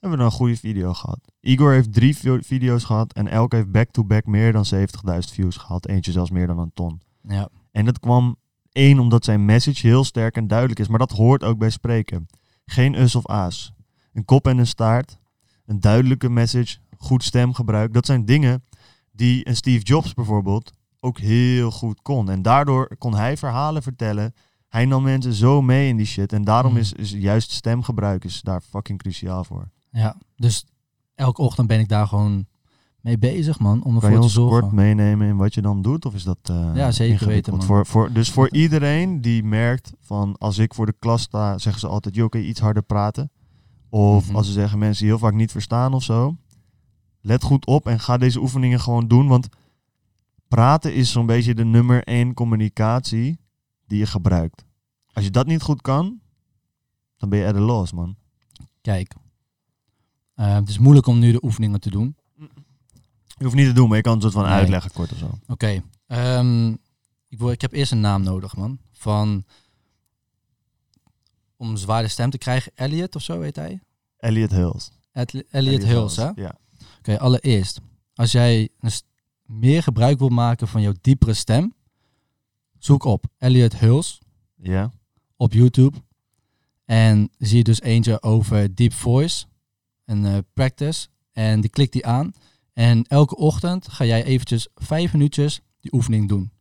Speaker 1: hebben we dan een goede video gehad. Igor heeft drie vi- video's gehad en elke heeft back-to-back meer dan 70.000 views gehad. Eentje zelfs meer dan een ton.
Speaker 2: Ja,
Speaker 1: En dat kwam één omdat zijn message heel sterk en duidelijk is, maar dat hoort ook bij spreken. Geen us of a's. Een kop en een staart, een duidelijke message, goed stemgebruik. Dat zijn dingen die een Steve Jobs bijvoorbeeld ook heel goed kon. En daardoor kon hij verhalen vertellen. Hij nam mensen zo mee in die shit. En daarom
Speaker 2: Mm.
Speaker 1: is, is juist stemgebruik is daar fucking cruciaal voor.
Speaker 2: Ja. Dus elke ochtend ben ik daar gewoon mee bezig, man. Om
Speaker 1: Kan
Speaker 2: ervoor
Speaker 1: je
Speaker 2: te
Speaker 1: ons
Speaker 2: zorgen.
Speaker 1: kort meenemen in wat je dan doet? Of is dat eh
Speaker 2: Ja, zeker weten, man.
Speaker 1: Voor, voor, dus voor iedereen die merkt van als ik voor de klas sta, zeggen ze altijd, joh, kun je iets harder praten? Of
Speaker 2: Mhm.
Speaker 1: als ze zeggen mensen heel vaak niet verstaan of zo. let goed op en ga deze oefeningen gewoon doen. Want praten is zo'n beetje de nummer één communicatie die je gebruikt. Als je dat niet goed kan, dan ben je at a loss, man.
Speaker 2: Kijk, eh, het is moeilijk om nu de oefeningen te doen.
Speaker 1: Je hoeft niet te doen, maar je kan het soort van
Speaker 2: Nee.
Speaker 1: uitleggen kort of zo.
Speaker 2: Oké, ehm, ik, ik heb eerst een naam nodig, man. Van, om een zware stem te krijgen, Elliot of zo heet hij?
Speaker 1: Elliot Hills.
Speaker 2: Elliot, Elliot Hills, hè?
Speaker 1: Ja.
Speaker 2: Oké, allereerst, als jij meer gebruik wil maken van jouw diepere stem, zoek op Elliot Hills
Speaker 1: Ja.
Speaker 2: op YouTube. En zie je dus eentje over Deep Voice, een eh, practice. En die klikt die aan. En elke ochtend ga jij eventjes vijf minuutjes die oefening doen.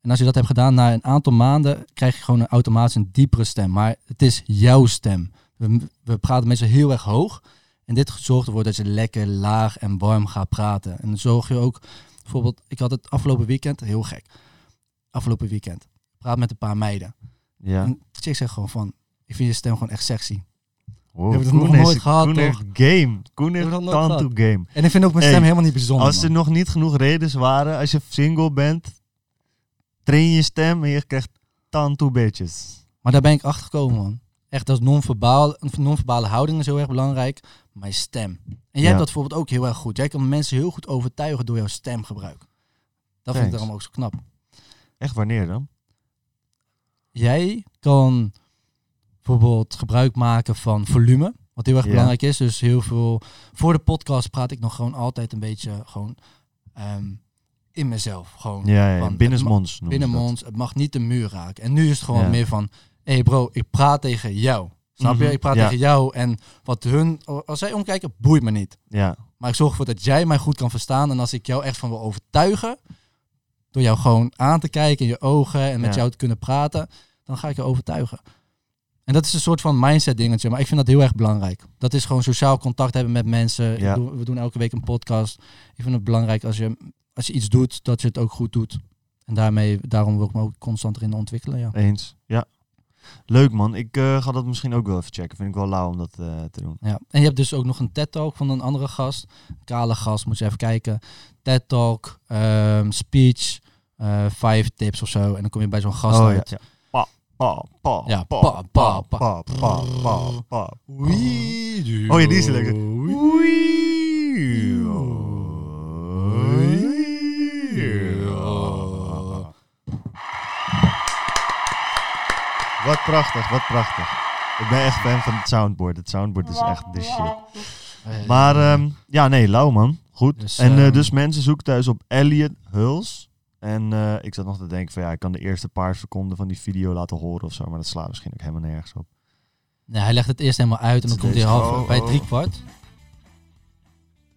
Speaker 2: En als je dat hebt gedaan na een aantal maanden, krijg je gewoon een automatisch een diepere stem. Maar het is jouw stem. We, we praten meestal heel erg hoog. En dit zorgt ervoor dat je lekker laag en warm gaat praten. En dan zorg je ook, bijvoorbeeld, ik had het afgelopen weekend, heel gek. Afgelopen weekend. Ik praat met een paar meiden.
Speaker 1: Ja.
Speaker 2: En chick zegt gewoon van, ik vind je stem gewoon echt sexy.
Speaker 1: Wow,
Speaker 2: Hebben we het nog nooit gehad,
Speaker 1: Koen heeft game. Koen heeft
Speaker 2: Hebben
Speaker 1: to game.
Speaker 2: En ik vind ook mijn
Speaker 1: Hey,
Speaker 2: stem helemaal niet bijzonder.
Speaker 1: Als er
Speaker 2: man.
Speaker 1: nog niet genoeg redenen waren, als je single bent, train je stem en je krijgt time to bitches.
Speaker 2: Maar daar ben ik achter gekomen, man. Echt, als non-verbaal, non-verbale houding is heel erg belangrijk. Je stem. En jij
Speaker 1: Ja.
Speaker 2: hebt dat bijvoorbeeld ook heel erg goed. Jij kan mensen heel goed overtuigen door jouw stemgebruik. Dat vind ik daarom ook zo knap.
Speaker 1: Echt wanneer dan?
Speaker 2: Jij kan bijvoorbeeld gebruik maken van volume. Wat heel erg belangrijk is. Dus heel veel... Voor de podcast praat ik nog gewoon altijd een beetje gewoon ehm, in mezelf. Gewoon
Speaker 1: Ja, ja, binnensmonds
Speaker 2: binnenmonds. Het mag niet de muur raken. En nu is het gewoon
Speaker 1: Ja.
Speaker 2: meer van... Hé hey bro, ik praat tegen jou. Snap je?
Speaker 1: Mhm,
Speaker 2: Ik praat tegen jou. En wat hun... Als zij omkijken, boeit me niet.
Speaker 1: Ja,
Speaker 2: Maar ik zorg ervoor dat jij mij goed kan verstaan. En als ik jou echt van wil overtuigen... Door jou gewoon aan te kijken in je ogen en met jou te kunnen praten... Dan ga ik je overtuigen. En dat is een soort van mindset dingetje. Maar ik vind dat heel erg belangrijk. Dat is gewoon sociaal contact hebben met mensen.
Speaker 1: Ja.
Speaker 2: Doe- we doen elke week een podcast. Ik vind het belangrijk als je, als je iets doet, dat je het ook goed doet. En daarmee, daarom wil ik me ook constant erin ontwikkelen. Ja.
Speaker 1: eens. Ja. Leuk man. Ik eh, ga dat misschien ook wel even checken. Vind ik wel lauw om dat eh, te doen.
Speaker 2: Ja. En je hebt dus ook nog een TED-talk van een andere gast. Kale gast, moet je even kijken. TED-talk, ehm, speech, eh vijf tips of zo. En dan kom je bij zo'n gast
Speaker 1: oh
Speaker 2: uit.
Speaker 1: ja. Pa, pa,
Speaker 2: Ja,
Speaker 1: pa,
Speaker 2: pa, pa,
Speaker 1: pa, pa, pa, pa, pa.
Speaker 2: Oei,
Speaker 1: Oh ja, die is lekker. Wat prachtig, wat prachtig. Ik ben echt fan van het soundboard. Het soundboard is echt de shit. Maar ehm, ja, nee, lauw man. Goed.
Speaker 2: Dus,
Speaker 1: en eh,
Speaker 2: ehm,
Speaker 1: dus mensen zoeken thuis op Elliot Huls. En eh, ik zat nog te denken van ja, ik kan de eerste paar seconden van die video laten horen of zo. Maar dat slaat misschien ook helemaal nergens op.
Speaker 2: Nee, hij legt het eerst helemaal uit en dan komt hij half
Speaker 1: oh,
Speaker 2: bij
Speaker 1: oh.
Speaker 2: drie kwart.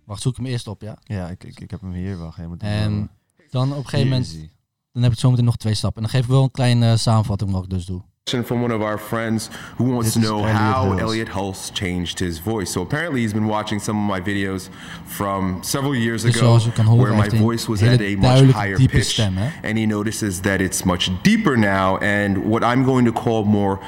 Speaker 2: Wacht, zoek hem eerst op, ja.
Speaker 1: Ja, ik, ik, ik heb hem hier. Wacht, je moet hem
Speaker 2: En
Speaker 1: wel-
Speaker 2: dan op een gegeven moment, dan heb ik zometeen nog twee stappen. En dan geef ik wel een kleine eh, samenvatting wat ik dus doe.
Speaker 3: From one of our friends who wants
Speaker 1: This
Speaker 3: to know
Speaker 1: Elliot
Speaker 3: how
Speaker 1: Hulse.
Speaker 3: Elliot Hulse changed his voice. So apparently he's been watching some of my videos from several years
Speaker 2: Dus
Speaker 3: ago
Speaker 2: zoals je kan horen,
Speaker 3: where my
Speaker 2: heeft hij een
Speaker 3: voice was at a much higher pitch
Speaker 2: stem, hè?
Speaker 3: and he notices that it's much deeper now and what I'm going to call more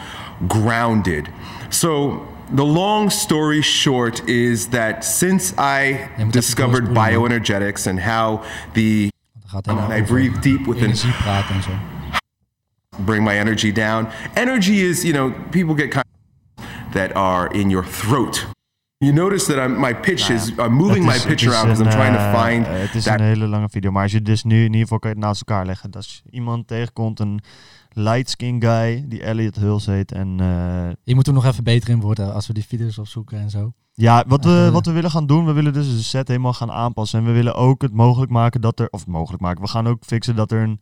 Speaker 3: grounded. So the long story short is that since I discovered bioenergetics and how the
Speaker 2: Want dan gaat hij
Speaker 3: I breathe deep within bring my energy down. Energy is, you know, people get kind of that are in your throat. You notice that I'm, my pitch is, I'm moving my pitch around because I'm trying to
Speaker 1: eh,
Speaker 3: find
Speaker 1: eh, Het is
Speaker 3: that
Speaker 1: een hele lange video. Maar als je dus nu in ieder geval kan je het naast elkaar leggen. Dat als iemand tegenkomt, een light skin guy die Elliot Huls heet. En eh,
Speaker 2: Je moet er nog even beter in worden als we die video's opzoeken en zo.
Speaker 1: Ja, wat we,
Speaker 2: Eh.
Speaker 1: wat we willen gaan doen, we willen dus de set helemaal gaan aanpassen. En we willen ook het mogelijk maken dat er, of mogelijk maken, we gaan ook fixen dat er een,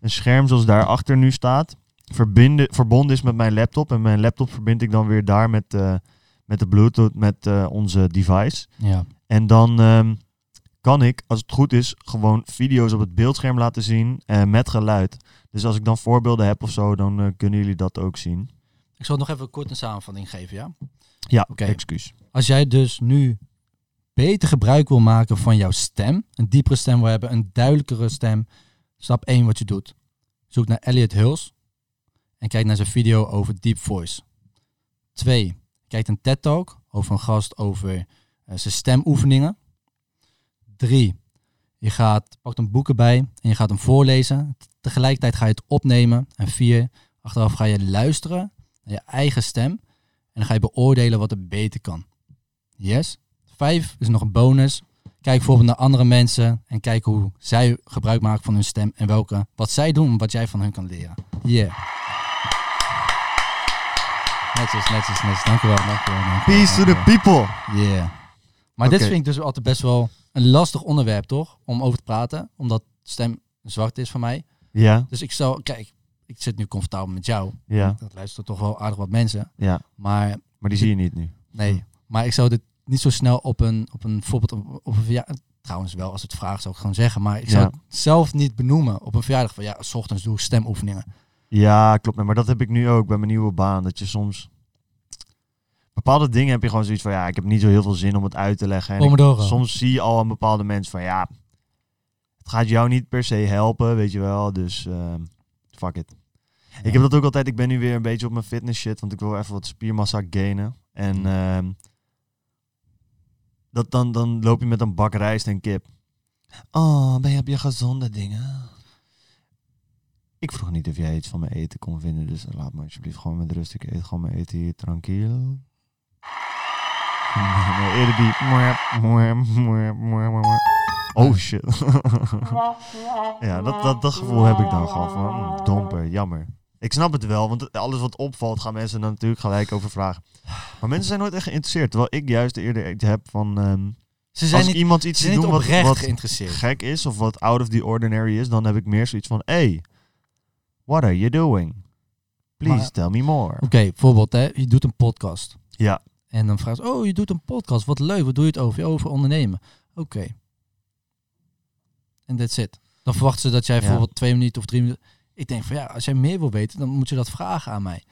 Speaker 1: een scherm zoals daarachter nu staat, verbinden, verbonden is met mijn laptop. En mijn laptop verbind ik dan weer daar met, eh, met de Bluetooth, met eh, onze device.
Speaker 2: Ja.
Speaker 1: En dan ehm, kan ik, als het goed is, gewoon video's op het beeldscherm laten zien eh, met geluid. Dus als ik dan voorbeelden heb of zo, dan kunnen jullie dat ook zien.
Speaker 2: Ik zal nog even kort een samenvatting geven, ja?
Speaker 1: Ja,
Speaker 2: Oké.
Speaker 1: excuus.
Speaker 2: Als jij dus nu beter gebruik wil maken van jouw stem, een diepere stem wil hebben, een duidelijkere stem, stap 1 wat je doet. Zoek naar Elliot Hulse en kijk naar zijn video over deep voice. 2. Kijk een TED Talk over een gast over eh, zijn stemoefeningen. Drie, je gaat, pakt een boek erbij en je gaat hem voorlezen. Tegelijkertijd ga je het opnemen. En vier, achteraf ga je luisteren naar je eigen stem. En dan ga je beoordelen wat er beter kan. Yes. Vijf is nog een bonus. Kijk bijvoorbeeld naar andere mensen en kijk hoe zij gebruik maken van hun stem en welke, wat zij doen en wat jij van hun kan leren. Yeah. Netjes, netjes, netjes. Dankjewel, dankjewel. dankjewel
Speaker 1: Peace to the people.
Speaker 2: Yeah. Maar dit vind ik dus altijd best wel een lastig onderwerp, toch? Om over te praten. Omdat stem zwart is voor mij.
Speaker 1: Ja,
Speaker 2: Dus ik zou, kijk, ik zit nu comfortabel met jou.
Speaker 1: ja,
Speaker 2: Dat luisteren toch wel aardig wat mensen.
Speaker 1: ja.
Speaker 2: Maar
Speaker 1: Maar die zie je niet nu.
Speaker 2: nee, maar ik zou dit niet zo snel op een, op een voorbeeld, op, op een verjaardag, trouwens wel, als het vraagt zou ik gewoon zeggen. Maar ik zou
Speaker 1: Ja.
Speaker 2: het zelf niet benoemen op een verjaardag van, ja, s ochtends doe ik stemoefeningen.
Speaker 1: Ja, klopt. Maar dat heb ik nu ook bij mijn nieuwe baan. Dat je soms... Bepaalde dingen heb je gewoon zoiets van... Ja, ik heb niet zo heel veel zin om het uit te leggen. En ik- soms zie je al aan bepaalde mensen van... Ja, het gaat jou niet per se helpen, weet je wel. Dus ehm, fuck it. Ik heb dat ook altijd... Ik ben nu weer een beetje op mijn fitness shit. Want ik wil even wat spiermassa gainen. En ehm, dat dan, dan loop je met een bak rijst en kip. Oh, ben op je gezonde dingen? Ik vroeg niet of jij iets van mijn eten kon vinden, dus laat me alsjeblieft gewoon met rust. Ik eet gewoon mijn eten hier, die... Oh shit. <laughs> ja, dat, dat, dat gevoel heb ik dan gewoon van, domper, jammer. Ik snap het wel, want alles wat opvalt gaan mensen dan natuurlijk gelijk over vragen. Maar mensen zijn nooit echt geïnteresseerd, terwijl ik juist eerder heb van... ehm,
Speaker 2: Ze zijn
Speaker 1: als
Speaker 2: niet,
Speaker 1: iemand iets ziet doen wat,
Speaker 2: oprecht
Speaker 1: wat
Speaker 2: geïnteresseerd.
Speaker 1: gek is of wat out of the ordinary is, dan heb ik meer zoiets van, hey, what are you doing? Please
Speaker 2: Maar-
Speaker 1: tell me more.
Speaker 2: Oké, bijvoorbeeld, hè, je doet een podcast.
Speaker 1: Ja,
Speaker 2: En dan vraagt ze, oh, je doet een podcast. Wat leuk, wat doe je het over? Over ondernemen. Oké. En that's it. Dan verwachten ze dat jij
Speaker 1: Ja.
Speaker 2: bijvoorbeeld twee minuten of drie minuten... Ik denk van ja, als jij meer wil weten, dan moet je dat vragen aan mij.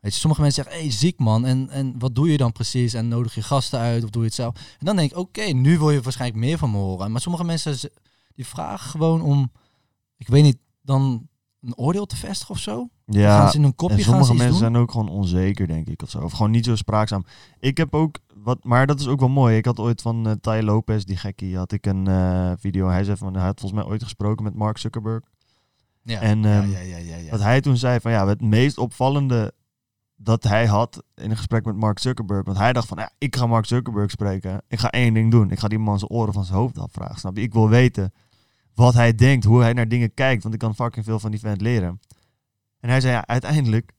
Speaker 2: Weet je, sommige mensen zeggen, hé, hey, ziek man. En, en wat doe je dan precies? En nodig je gasten uit of doe je het zelf? En dan denk ik, oké, nu wil je waarschijnlijk meer van me horen. Maar sommige mensen, die vragen gewoon om, ik weet niet, dan een oordeel te vestigen of zo. Gaan
Speaker 1: ja.
Speaker 2: ze in een kopje
Speaker 1: En
Speaker 2: gaan
Speaker 1: sommige mensen
Speaker 2: doen.
Speaker 1: zijn ook gewoon onzeker, denk ik, of zo. Of gewoon niet zo spraakzaam. Ik heb ook, wat, maar dat is ook wel mooi. Ik had ooit van eh Ty Lopez, die gekkie, had ik een eh, video. Hij zei van, hij had volgens mij ooit gesproken met Mark Zuckerberg.
Speaker 2: Ja,
Speaker 1: en, ehm,
Speaker 2: ja, ja.
Speaker 1: Dat hij toen zei van, ja, het meest opvallende dat hij had in een gesprek met Mark Zuckerberg. Want hij dacht van, ja, ik ga Mark Zuckerberg spreken. Ik ga één ding doen. Ik ga die man zijn oren van zijn hoofd afvragen. Snap je? Ik wil weten wat hij denkt, hoe hij naar dingen kijkt. Want ik kan fucking veel van die vent leren. En hij zei, ja, uiteindelijk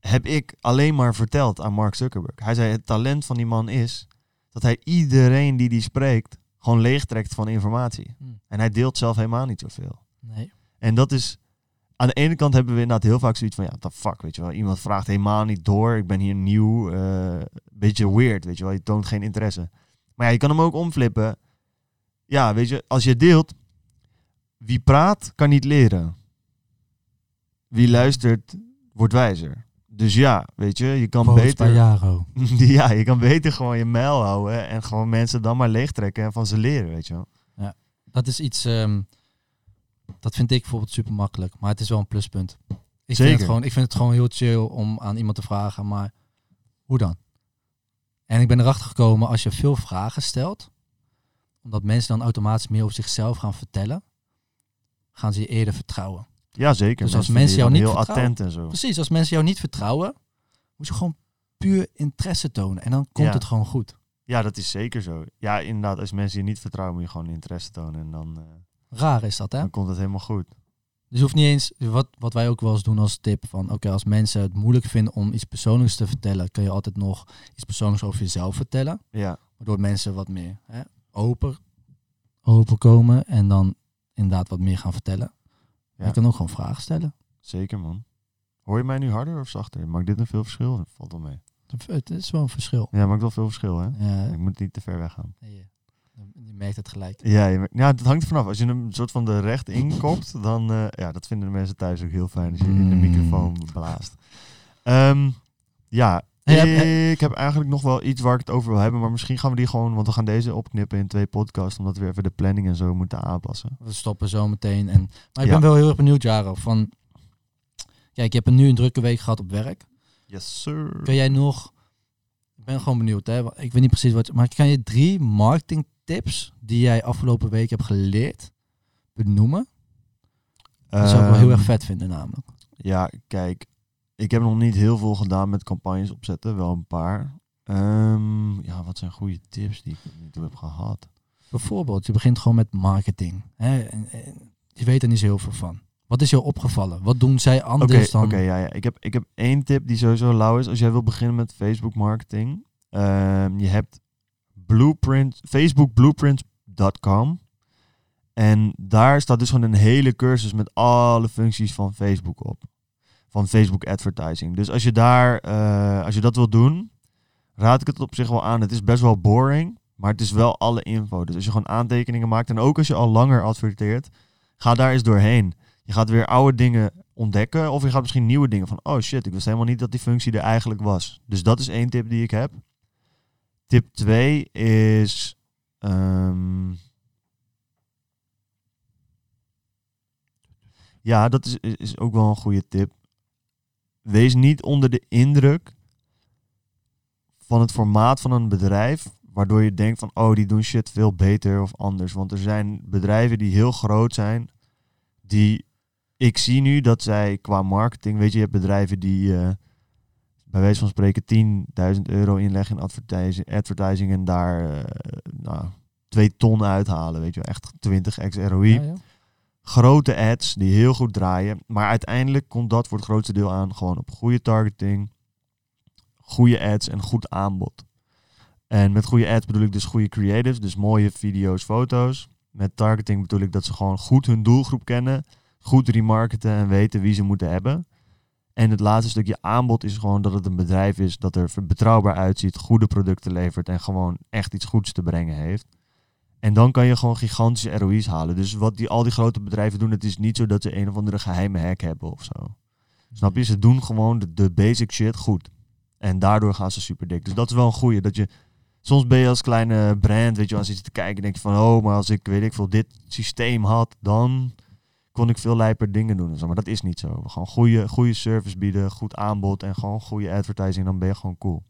Speaker 1: heb ik alleen maar verteld aan Mark Zuckerberg. Hij zei, het talent van die man is dat hij iedereen die die spreekt gewoon leegtrekt van informatie.
Speaker 2: Hm.
Speaker 1: En hij deelt zelf helemaal niet zoveel.
Speaker 2: Nee.
Speaker 1: En dat is... Aan de ene kant hebben we inderdaad heel vaak zoiets van... Ja, what the fuck, weet je wel. Iemand vraagt helemaal niet door. Ik ben hier nieuw. eh beetje weird, weet je wel. Je toont geen interesse. Maar ja, je kan hem ook omflippen. Ja, weet je. Als je deelt... Wie praat, kan niet leren. Wie luistert, wordt wijzer. Dus ja, weet je. Je kan beter...
Speaker 2: Jaro. <laughs>
Speaker 1: ja, je kan beter gewoon je mijl houden. En gewoon mensen dan maar leegtrekken en van ze leren, weet je wel.
Speaker 2: Dat is iets, ehm, dat vind ik bijvoorbeeld super makkelijk, maar het is wel een pluspunt. Ik vind,
Speaker 1: Zeker.
Speaker 2: het gewoon, ik vind het gewoon heel chill om aan iemand te vragen, maar hoe dan? En ik ben erachter gekomen, als je veel vragen stelt, omdat mensen dan automatisch meer over zichzelf gaan vertellen, gaan ze je eerder vertrouwen.
Speaker 1: Ja, zeker.
Speaker 2: Dus als mensen jou niet
Speaker 1: heel
Speaker 2: vertrouwen-
Speaker 1: attent en zo.
Speaker 2: Precies, als mensen jou niet vertrouwen, moet je gewoon puur interesse tonen en dan komt
Speaker 1: Ja.
Speaker 2: het gewoon goed.
Speaker 1: Ja, dat is zeker zo. Ja, inderdaad, als mensen je niet vertrouwen, moet je gewoon interesse tonen en dan, eh,
Speaker 2: Raar is dat, hè?
Speaker 1: dan komt het helemaal goed.
Speaker 2: Dus je hoeft niet eens, wat, wat wij ook wel eens doen als tip, van oké, als mensen het moeilijk vinden om iets persoonlijks te vertellen, kun je altijd nog iets persoonlijks over jezelf vertellen.
Speaker 1: Ja,
Speaker 2: Waardoor mensen wat meer hè, open, open komen en dan inderdaad wat meer gaan vertellen.
Speaker 1: Ja.
Speaker 2: Je kan ook gewoon vragen stellen.
Speaker 1: zeker man. Hoor je mij nu harder of zachter? Maakt dit een veel verschil? Valt wel mee.
Speaker 2: Het is wel een verschil.
Speaker 1: Ja, maakt wel veel verschil, hè?
Speaker 2: Ja,
Speaker 1: Ik moet niet te ver weg gaan.
Speaker 2: Je merkt het gelijk.
Speaker 1: Ja, je, ja, het hangt er vanaf. Als je hem een soort van de recht inkopt, dan... eh, ja, dat vinden de mensen thuis ook heel fijn als je in de
Speaker 2: Mm.
Speaker 1: microfoon blaast. Ehm, ja,
Speaker 2: Hey,
Speaker 1: ik heb eigenlijk nog wel iets waar ik het over wil hebben, maar misschien gaan we die gewoon... Want we gaan deze opknippen in twee podcasts, omdat we even de planning en zo moeten aanpassen.
Speaker 2: We stoppen zo meteen. En, maar ik
Speaker 1: Ja.
Speaker 2: ben wel heel erg benieuwd, Jaro. Van, kijk, je hebt nu een drukke week gehad op werk.
Speaker 1: Yes, sir.
Speaker 2: Kun jij nog ben gewoon benieuwd. Hè? Ik weet niet precies wat... Maar kan je drie marketing tips die jij afgelopen week hebt geleerd benoemen? Dat zou ik wel heel erg
Speaker 1: Ehm,
Speaker 2: vet vinden namelijk.
Speaker 1: Ja, kijk, ik heb nog niet heel veel gedaan met campagnes opzetten, wel een paar. Ehm, ja, wat zijn goede tips die ik toe heb gehad?
Speaker 2: Bijvoorbeeld, je begint gewoon met marketing. Hè? En, en je weet er niet zo heel veel van. Wat is jou opgevallen? Wat doen zij anders dan...
Speaker 1: oké, ja, ja. Ik, heb, ik heb één tip die sowieso lauw is. Als jij wil beginnen met Facebook marketing, ehm, je hebt blueprint, facebookblueprint.com. En daar staat dus gewoon een hele cursus met alle functies van Facebook op. Van Facebook advertising. Dus als je daar, eh, als je dat wil doen, raad ik het op zich wel aan. Het is best wel boring, maar het is wel alle info. Dus als je gewoon aantekeningen maakt en ook als je al langer adverteert, ga daar eens doorheen. Je gaat weer oude dingen ontdekken of je gaat misschien nieuwe dingen van, oh shit, ik wist helemaal niet dat die functie er eigenlijk was. Dus dat is één tip die ik heb. Tip 2 is, ehm, ja, dat is, is- is ook wel een goede tip. Wees niet onder de indruk van het formaat van een bedrijf, waardoor je denkt van, oh, die doen shit veel beter of anders. Want er zijn bedrijven die heel groot zijn, die ik zie nu dat zij qua marketing, weet je, je hebt bedrijven die eh, bij wijze van spreken 10.000 euro inleggen in advertising, advertising en daar eh, nou, 2 ton uithalen, weet je, echt 20 x ROI
Speaker 2: Ja, ja.
Speaker 1: grote ads die heel goed draaien. Maar uiteindelijk komt dat voor het grootste deel aan gewoon op goede targeting, goede ads en goed aanbod. En met goede ads bedoel ik dus goede creatives, dus mooie video's, foto's. Met targeting bedoel ik dat ze gewoon goed hun doelgroep kennen, goed remarketen en weten wie ze moeten hebben. En het laatste stukje aanbod is gewoon dat het een bedrijf is dat er betrouwbaar uitziet, goede producten levert en gewoon echt iets goeds te brengen heeft. En dan kan je gewoon gigantische ROI's halen. Dus wat die, al die grote bedrijven doen, het is niet zo dat ze een of andere geheime hack hebben of zo. Snap je? Ze doen gewoon de, de basic shit goed. En daardoor gaan ze super dik. Dus dat is wel een goeie. Dat je, soms ben je als kleine brand, weet je, als je zit te kijken, denk je van, oh, maar als ik, weet ik veel, dit systeem had, dan kon ik veel lijper dingen doen. en zo. Maar dat is niet zo. Gewoon goede, goede service bieden, goed aanbod en gewoon goede advertising, dan ben je gewoon cool.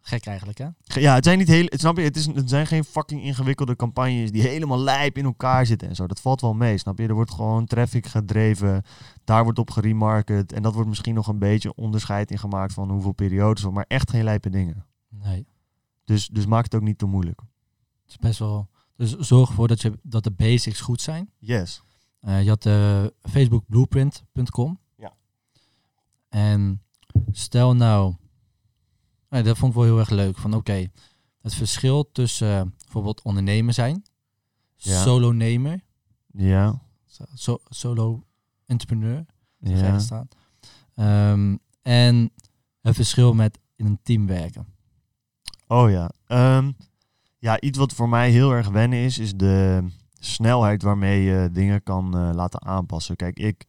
Speaker 2: Gek eigenlijk, hè?
Speaker 1: Ja, het zijn niet heel, het, snap je, het, is, het zijn geen fucking ingewikkelde campagnes die helemaal lijp in elkaar zitten en zo. Dat valt wel mee, snap je? Er wordt gewoon traffic gedreven, daar wordt op geremarket en dat wordt misschien nog een beetje onderscheid in gemaakt van hoeveel periodes, maar echt geen lijpe dingen.
Speaker 2: Nee.
Speaker 1: Dus, dus maak het ook niet te moeilijk.
Speaker 2: Het is best wel... Dus zorg ervoor dat, je, dat de basics goed zijn.
Speaker 1: Yes.
Speaker 2: Eh, je had uh, facebookblueprint.com.
Speaker 1: Ja.
Speaker 2: En stel nou... Nee, dat vond ik wel heel erg leuk. Van oké, het verschil tussen eh, bijvoorbeeld ondernemer zijn,
Speaker 1: Ja.
Speaker 2: solonemer,
Speaker 1: Ja.
Speaker 2: so, solo entrepreneur,
Speaker 1: Ja.
Speaker 2: ja. staan. Ehm, en het verschil met in een team werken.
Speaker 1: Oh ja. Ehm, ja, iets wat voor mij heel erg wennen is, is de snelheid waarmee je dingen kan eh, laten aanpassen. Kijk, ik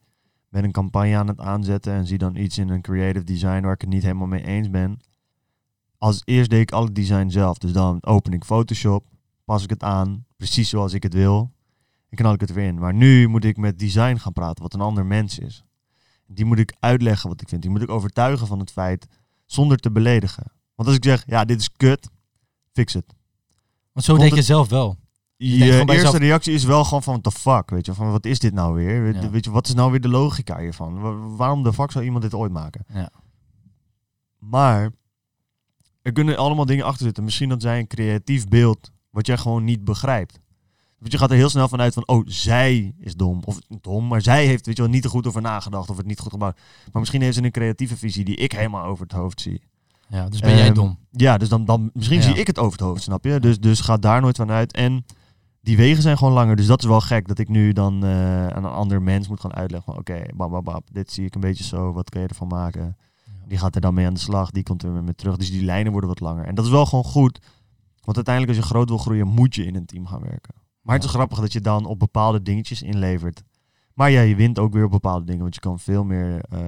Speaker 1: ben een campagne aan het aanzetten en zie dan iets in een creative design waar ik het niet helemaal mee eens ben. Als eerst deed ik alle design zelf. Dus dan open ik Photoshop, pas ik het aan, precies zoals ik het wil. En knal ik het weer in. Maar nu moet ik met design gaan praten, wat een ander mens is. Die moet ik uitleggen wat ik vind. Die moet ik overtuigen van het feit, zonder te beledigen. Want als ik zeg, ja, dit is kut, fix het.
Speaker 2: Want zo denk je
Speaker 1: het-
Speaker 2: zelf wel.
Speaker 1: Je,
Speaker 2: gewoon bij
Speaker 1: eerste
Speaker 2: jezelf-
Speaker 1: reactie is wel gewoon van, what the fuck, weet je. Van, wat is dit nou weer? Weet-
Speaker 2: Ja.
Speaker 1: Weet je, wat is nou weer de logica hiervan? Wa- waarom de fuck zou iemand dit ooit maken?
Speaker 2: Ja.
Speaker 1: Maar er kunnen allemaal dingen achter zitten. Misschien dat zij een creatief beeld wat jij gewoon niet begrijpt. Want je gaat er heel snel vanuit van, oh, zij is dom. Of dom, maar zij heeft weet je wel, niet er goed over nagedacht of het niet goed gebouwd. Maar misschien heeft ze een creatieve visie die ik helemaal over het hoofd zie.
Speaker 2: Ja, dus ben jij
Speaker 1: Ehm,
Speaker 2: dom.
Speaker 1: Ja, dus dan, dan misschien
Speaker 2: Ja.
Speaker 1: zie ik het over het hoofd, snap je? Dus, dus ga daar nooit van uit. En die wegen zijn gewoon langer. Dus dat is wel gek dat ik nu dan eh, aan een ander mens moet gaan uitleggen oké, bam, bam, bam, dit zie ik een beetje zo, wat kun je ervan maken? Die gaat er dan mee aan de slag, die komt er weer mee terug. Dus die lijnen worden wat langer. En dat is wel gewoon goed. Want uiteindelijk als je groot wil groeien, moet je in een team gaan werken. Maar het is grappig dat je dan op bepaalde dingetjes inlevert. Maar ja, je wint ook weer op bepaalde dingen. Want je kan veel meer eh,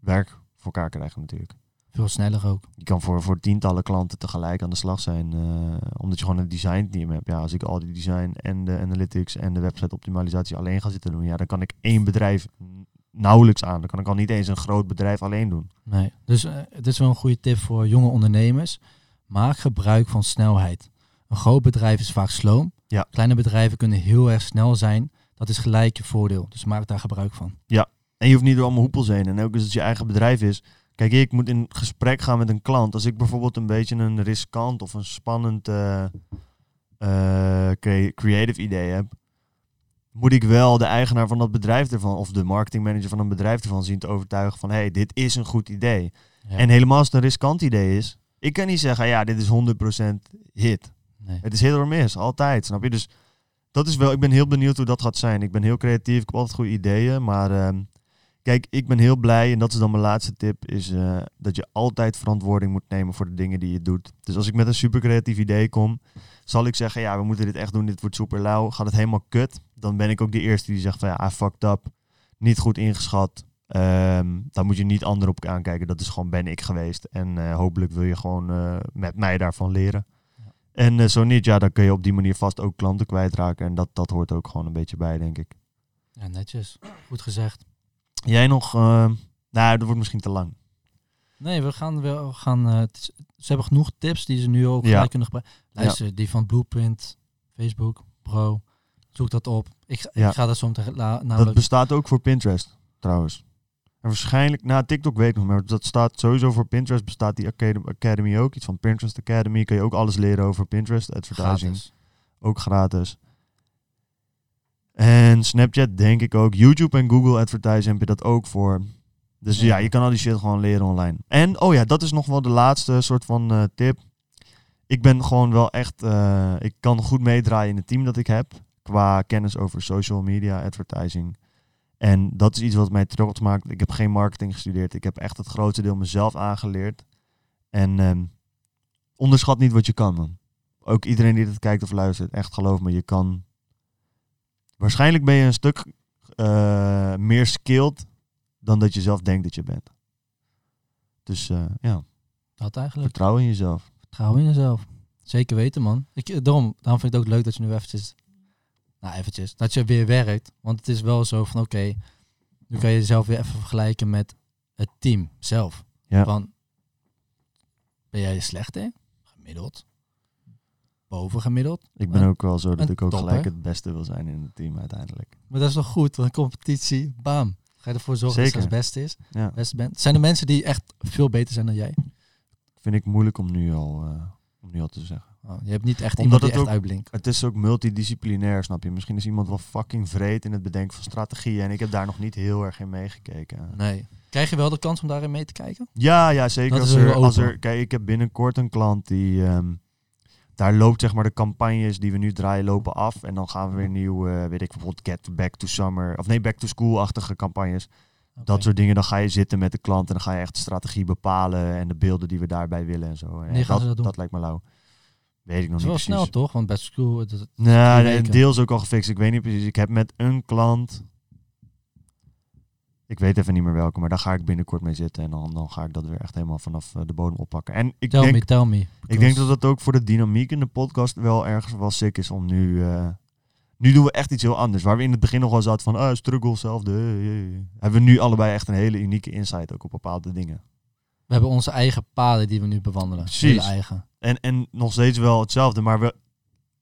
Speaker 1: werk voor elkaar krijgen natuurlijk.
Speaker 2: Veel sneller ook.
Speaker 1: Je kan voor, voor tientallen klanten tegelijk aan de slag zijn. eh, omdat je gewoon een design team hebt. Ja, als ik al die design en de analytics en de website optimalisatie alleen ga zitten doen. Ja, dan kan ik één bedrijf nauwelijks aan. Dan kan ik al niet eens een groot bedrijf alleen doen.
Speaker 2: Nee. Dus eh, het is wel een goede tip voor jonge ondernemers. Maak gebruik van snelheid. Een groot bedrijf is vaak sloom.
Speaker 1: Ja.
Speaker 2: Kleine bedrijven kunnen heel erg snel zijn. Dat is gelijk je voordeel. Dus maak daar gebruik van.
Speaker 1: En je hoeft niet door allemaal hoepels heen. En ook als het je eigen bedrijf is. Kijk, ik moet in gesprek gaan met een klant. Als ik bijvoorbeeld een beetje een riskant of een spannend eh, eh, crea- creative idee heb, moet ik wel de eigenaar van dat bedrijf ervan, of de marketingmanager van een bedrijf ervan zien te overtuigen van, hé, hey, dit is een goed idee.
Speaker 2: Ja.
Speaker 1: En helemaal als het een riskant idee is, ik kan niet zeggen, ja, dit is 100% hit.
Speaker 2: nee.
Speaker 1: Het is heel or mis, altijd, snap je? Dus dat is wel, ik ben heel benieuwd hoe dat gaat zijn. Ik ben heel creatief, ik heb altijd goede ideeën, maar ehm, kijk, ik ben heel blij, en dat is dan mijn laatste tip, is eh, dat je altijd verantwoording moet nemen voor de dingen die je doet. Dus als ik met een super creatief idee kom, zal ik zeggen, ja, we moeten dit echt doen, dit wordt super lauw, gaat het helemaal kut, dan ben ik ook de eerste die zegt van, ja, I fucked up, niet goed ingeschat, Ehm daar moet je niet anderen op aankijken, dat is gewoon ben ik geweest. En eh, hopelijk wil je gewoon eh, met mij daarvan leren. En zo niet, ja, dan kun je op die manier vast ook klanten kwijtraken. En dat, dat hoort ook gewoon een beetje bij, denk ik.
Speaker 2: Ja, netjes. Goed gezegd.
Speaker 1: Jij nog, eh, nou, dat wordt misschien te lang.
Speaker 2: Nee, we gaan wel we gaan. eh, is- ze hebben genoeg tips die ze nu ook
Speaker 1: Ja.
Speaker 2: kunnen gebruiken. Luister, die van Blueprint, Facebook, Pro. Zoek dat op. Ik, ga-
Speaker 1: Ja.
Speaker 2: ik ga dat zo meteen la-
Speaker 1: Dat
Speaker 2: namelijk.
Speaker 1: bestaat ook voor Pinterest, trouwens. En waarschijnlijk, na TikTok weet ik nog maar dat staat sowieso voor Pinterest, bestaat die Academy, Academy ook. Iets van Pinterest Academy, kun je ook alles leren over Pinterest advertising.
Speaker 2: gratis.
Speaker 1: Ook gratis. En Snapchat denk ik ook. YouTube en Google Advertising heb je dat ook voor. Dus ja,
Speaker 2: Ja.
Speaker 1: je kan al die shit gewoon leren online. En, oh ja, dat is nog wel de laatste soort van eh, tip. Ik ben gewoon wel echt... eh, ik kan goed meedraaien in het team dat ik heb. Qua kennis over social media, advertising. En dat is iets wat mij trots maakt. Ik heb geen marketing gestudeerd. Ik heb echt het grootste deel mezelf aangeleerd. En ehm, onderschat niet wat je kan, man ook iedereen die dit kijkt of luistert, echt geloof me, je kan. Waarschijnlijk ben je een stuk eh, meer skilled dan dat je zelf denkt dat je bent. Dus eh, ja,
Speaker 2: Dat eigenlijk.
Speaker 1: vertrouw in jezelf.
Speaker 2: Vertrouw in jezelf. Zeker weten, man. Ik, eh, daarom, daarom vind ik het ook leuk dat je nu eventjes... Nou, eventjes. Dat je weer werkt. Want het is wel zo van, oké... nu kan je jezelf weer even vergelijken met het team zelf.
Speaker 1: Ja.
Speaker 2: Van, ben jij slecht in? Gemiddeld. Bovengemiddeld.
Speaker 1: Ik ben
Speaker 2: Een-
Speaker 1: ook wel zo dat ik ook
Speaker 2: topper.
Speaker 1: gelijk het beste wil zijn in het team uiteindelijk.
Speaker 2: Maar dat is toch goed, want competitie, bam. Ga je ervoor zorgen
Speaker 1: Zeker.
Speaker 2: dat het beste is.
Speaker 1: Ja,
Speaker 2: Beste bent. Zijn er mensen die echt veel beter zijn dan jij?
Speaker 1: vind ik moeilijk om nu al, eh, om nu al te zeggen.
Speaker 2: Oh, je hebt niet echt
Speaker 1: Omdat
Speaker 2: iemand die
Speaker 1: het
Speaker 2: echt
Speaker 1: ook-
Speaker 2: uitblinkt.
Speaker 1: Het is ook multidisciplinair, snap je? Misschien is iemand wel fucking vreed in het bedenken van strategieën en ik heb daar nog niet heel erg in meegekeken.
Speaker 2: Nee. Krijg je wel de kans om daarin mee te kijken?
Speaker 1: Ja, ja zeker. Als er, er, kijk, ik heb binnenkort een klant die. ehm, daar loopt zeg maar de campagnes die we nu draaien lopen af. En dan gaan we weer nieuw, eh, weet ik bijvoorbeeld Get Back to Summer. Of nee, Back to School-achtige campagnes. Dat soort dingen. Dan ga je zitten met de klant en dan ga je echt de strategie bepalen. En de beelden die we daarbij willen en zo. En
Speaker 2: gaan
Speaker 1: dat,
Speaker 2: dat
Speaker 1: lijkt me lauw. Weet ik nog
Speaker 2: Dat
Speaker 1: niet precies.
Speaker 2: snel toch? Want bij school... Het, het-
Speaker 1: Nou, nee, is ook al gefixt. Ik weet niet precies. Ik heb met een klant. Ik weet even niet meer welke, maar daar ga ik binnenkort mee zitten. En dan, dan ga ik dat weer echt helemaal vanaf eh, de bodem oppakken. En ik
Speaker 2: tell
Speaker 1: denk,
Speaker 2: me, tell me.
Speaker 1: ik denk dat dat ook voor de dynamiek in de podcast wel ergens wel sick is om nu... eh, nu doen we echt iets heel anders. Waar we in het begin nog wel zaten van, ah, struggle, hetzelfde. eh. Hebben we nu allebei echt een hele unieke insight ook op bepaalde dingen.
Speaker 2: We hebben onze eigen paden die we nu bewandelen.
Speaker 1: Precies.
Speaker 2: Eigen.
Speaker 1: En, en nog steeds wel hetzelfde, maar we,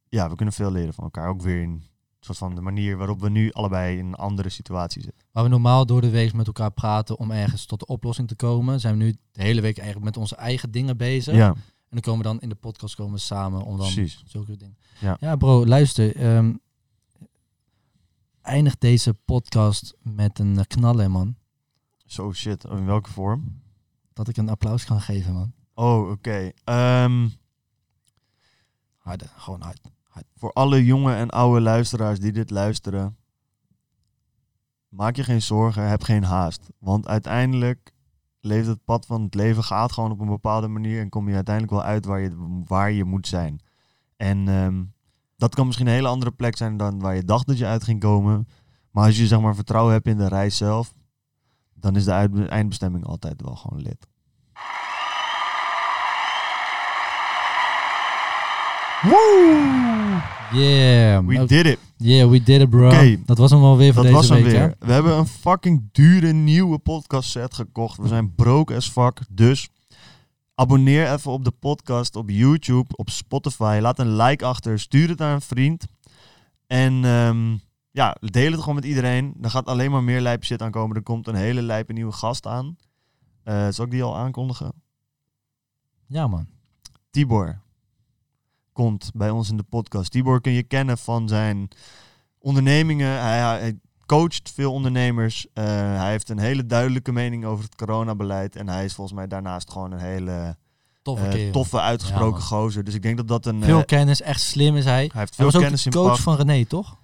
Speaker 1: ja, we kunnen veel leren van elkaar. Ook weer in soort van de manier waarop we nu allebei in een andere situatie zitten.
Speaker 2: Waar we normaal door de week met elkaar praten om ergens tot de oplossing te komen, zijn we nu de hele week eigenlijk met onze eigen dingen bezig.
Speaker 1: Ja,
Speaker 2: En dan komen we dan in de podcast komen we samen om dan
Speaker 1: precies.
Speaker 2: zulke dingen.
Speaker 1: Ja.
Speaker 2: bro, luister. ehm, eindig deze podcast met een knaller, man.
Speaker 1: Zo shit, in welke vorm?
Speaker 2: Dat ik een applaus kan geven, man.
Speaker 1: Oh, oké. Ehm,
Speaker 2: Harde, gewoon hard.
Speaker 1: Voor alle jonge en oude luisteraars die dit luisteren. Maak je geen zorgen, heb geen haast. Want uiteindelijk leeft het pad van het leven gaat gewoon op een bepaalde manier. En kom je uiteindelijk wel uit waar je, waar je moet zijn. En ehm, dat kan misschien een hele andere plek zijn dan waar je dacht dat je uit ging komen. Maar als je zeg maar vertrouwen hebt in de reis zelf. Dan is de eindbestemming altijd wel gewoon lid.
Speaker 2: Yeah.
Speaker 1: We did it.
Speaker 2: yeah, we did it, bro.
Speaker 1: Oké.
Speaker 2: Dat was hem alweer voor
Speaker 1: Dat
Speaker 2: deze
Speaker 1: was hem
Speaker 2: week, hè?
Speaker 1: weer. We hebben een fucking dure nieuwe podcast set gekocht. We zijn broke as fuck. Dus Abonneer even op de podcast op YouTube, op Spotify. Laat een like achter. Stuur het naar een vriend. En ehm, ja, deel het gewoon met iedereen. Er gaat alleen maar meer lijpe shit aankomen. Er komt een hele lijpe nieuwe gast aan. Eh zal ik die al aankondigen?
Speaker 2: Ja, man.
Speaker 1: Tibor komt bij ons in de podcast. Tibor kun je kennen van zijn ondernemingen. Hij, hij coacht veel ondernemers. Eh, hij heeft een hele duidelijke mening over het coronabeleid. En hij is volgens mij daarnaast gewoon een hele
Speaker 2: Toffe
Speaker 1: eh, toffe, uitgesproken
Speaker 2: Ja,
Speaker 1: gozer. Dus ik denk dat dat een...
Speaker 2: Veel
Speaker 1: eh,
Speaker 2: kennis, echt slim is hij.
Speaker 1: hij heeft
Speaker 2: Hij was ook de coach van René, toch?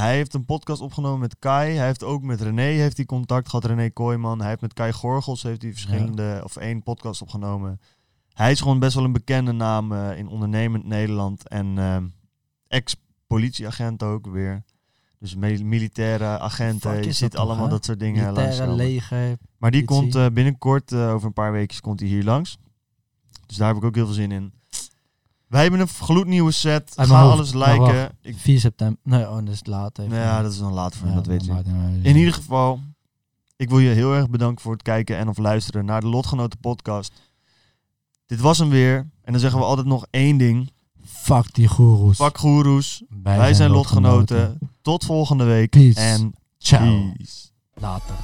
Speaker 1: Hij heeft een podcast opgenomen met Kai. Hij heeft ook met René heeft hij contact gehad. René Kooijman. Hij heeft met Kai Gorgels heeft hij verschillende of één podcast opgenomen. Hij is gewoon best wel een bekende naam eh, in ondernemend Nederland en ehm, ex-politieagent ook weer. Dus mi- militaire agenten. Je ziet allemaal dat soort dingen
Speaker 2: Militaire leger.
Speaker 1: Maar die
Speaker 2: politie.
Speaker 1: komt eh, binnenkort, eh, over een paar weken, komt hij hier langs. Dus daar heb ik ook heel veel zin in. Wij hebben een gloednieuwe set.
Speaker 2: Uit
Speaker 1: Ga alles liken.
Speaker 2: wacht.
Speaker 1: Ik,
Speaker 2: 4 september. Nee, oh, dat is laat. Even.
Speaker 1: nou ja, dat is dan later voor
Speaker 2: Ja,
Speaker 1: dat weet je. In ieder geval, ik wil je heel erg bedanken voor het kijken en of luisteren naar de Lotgenoten podcast. Dit was hem weer. En dan zeggen we altijd nog één ding.
Speaker 2: Fuck die goeroes.
Speaker 1: Pak goeroes.
Speaker 2: Wij,
Speaker 1: Wij zijn lotgenoten. Tot volgende week.
Speaker 2: Peace.
Speaker 1: En
Speaker 2: Ciao.
Speaker 1: peace.
Speaker 2: Later.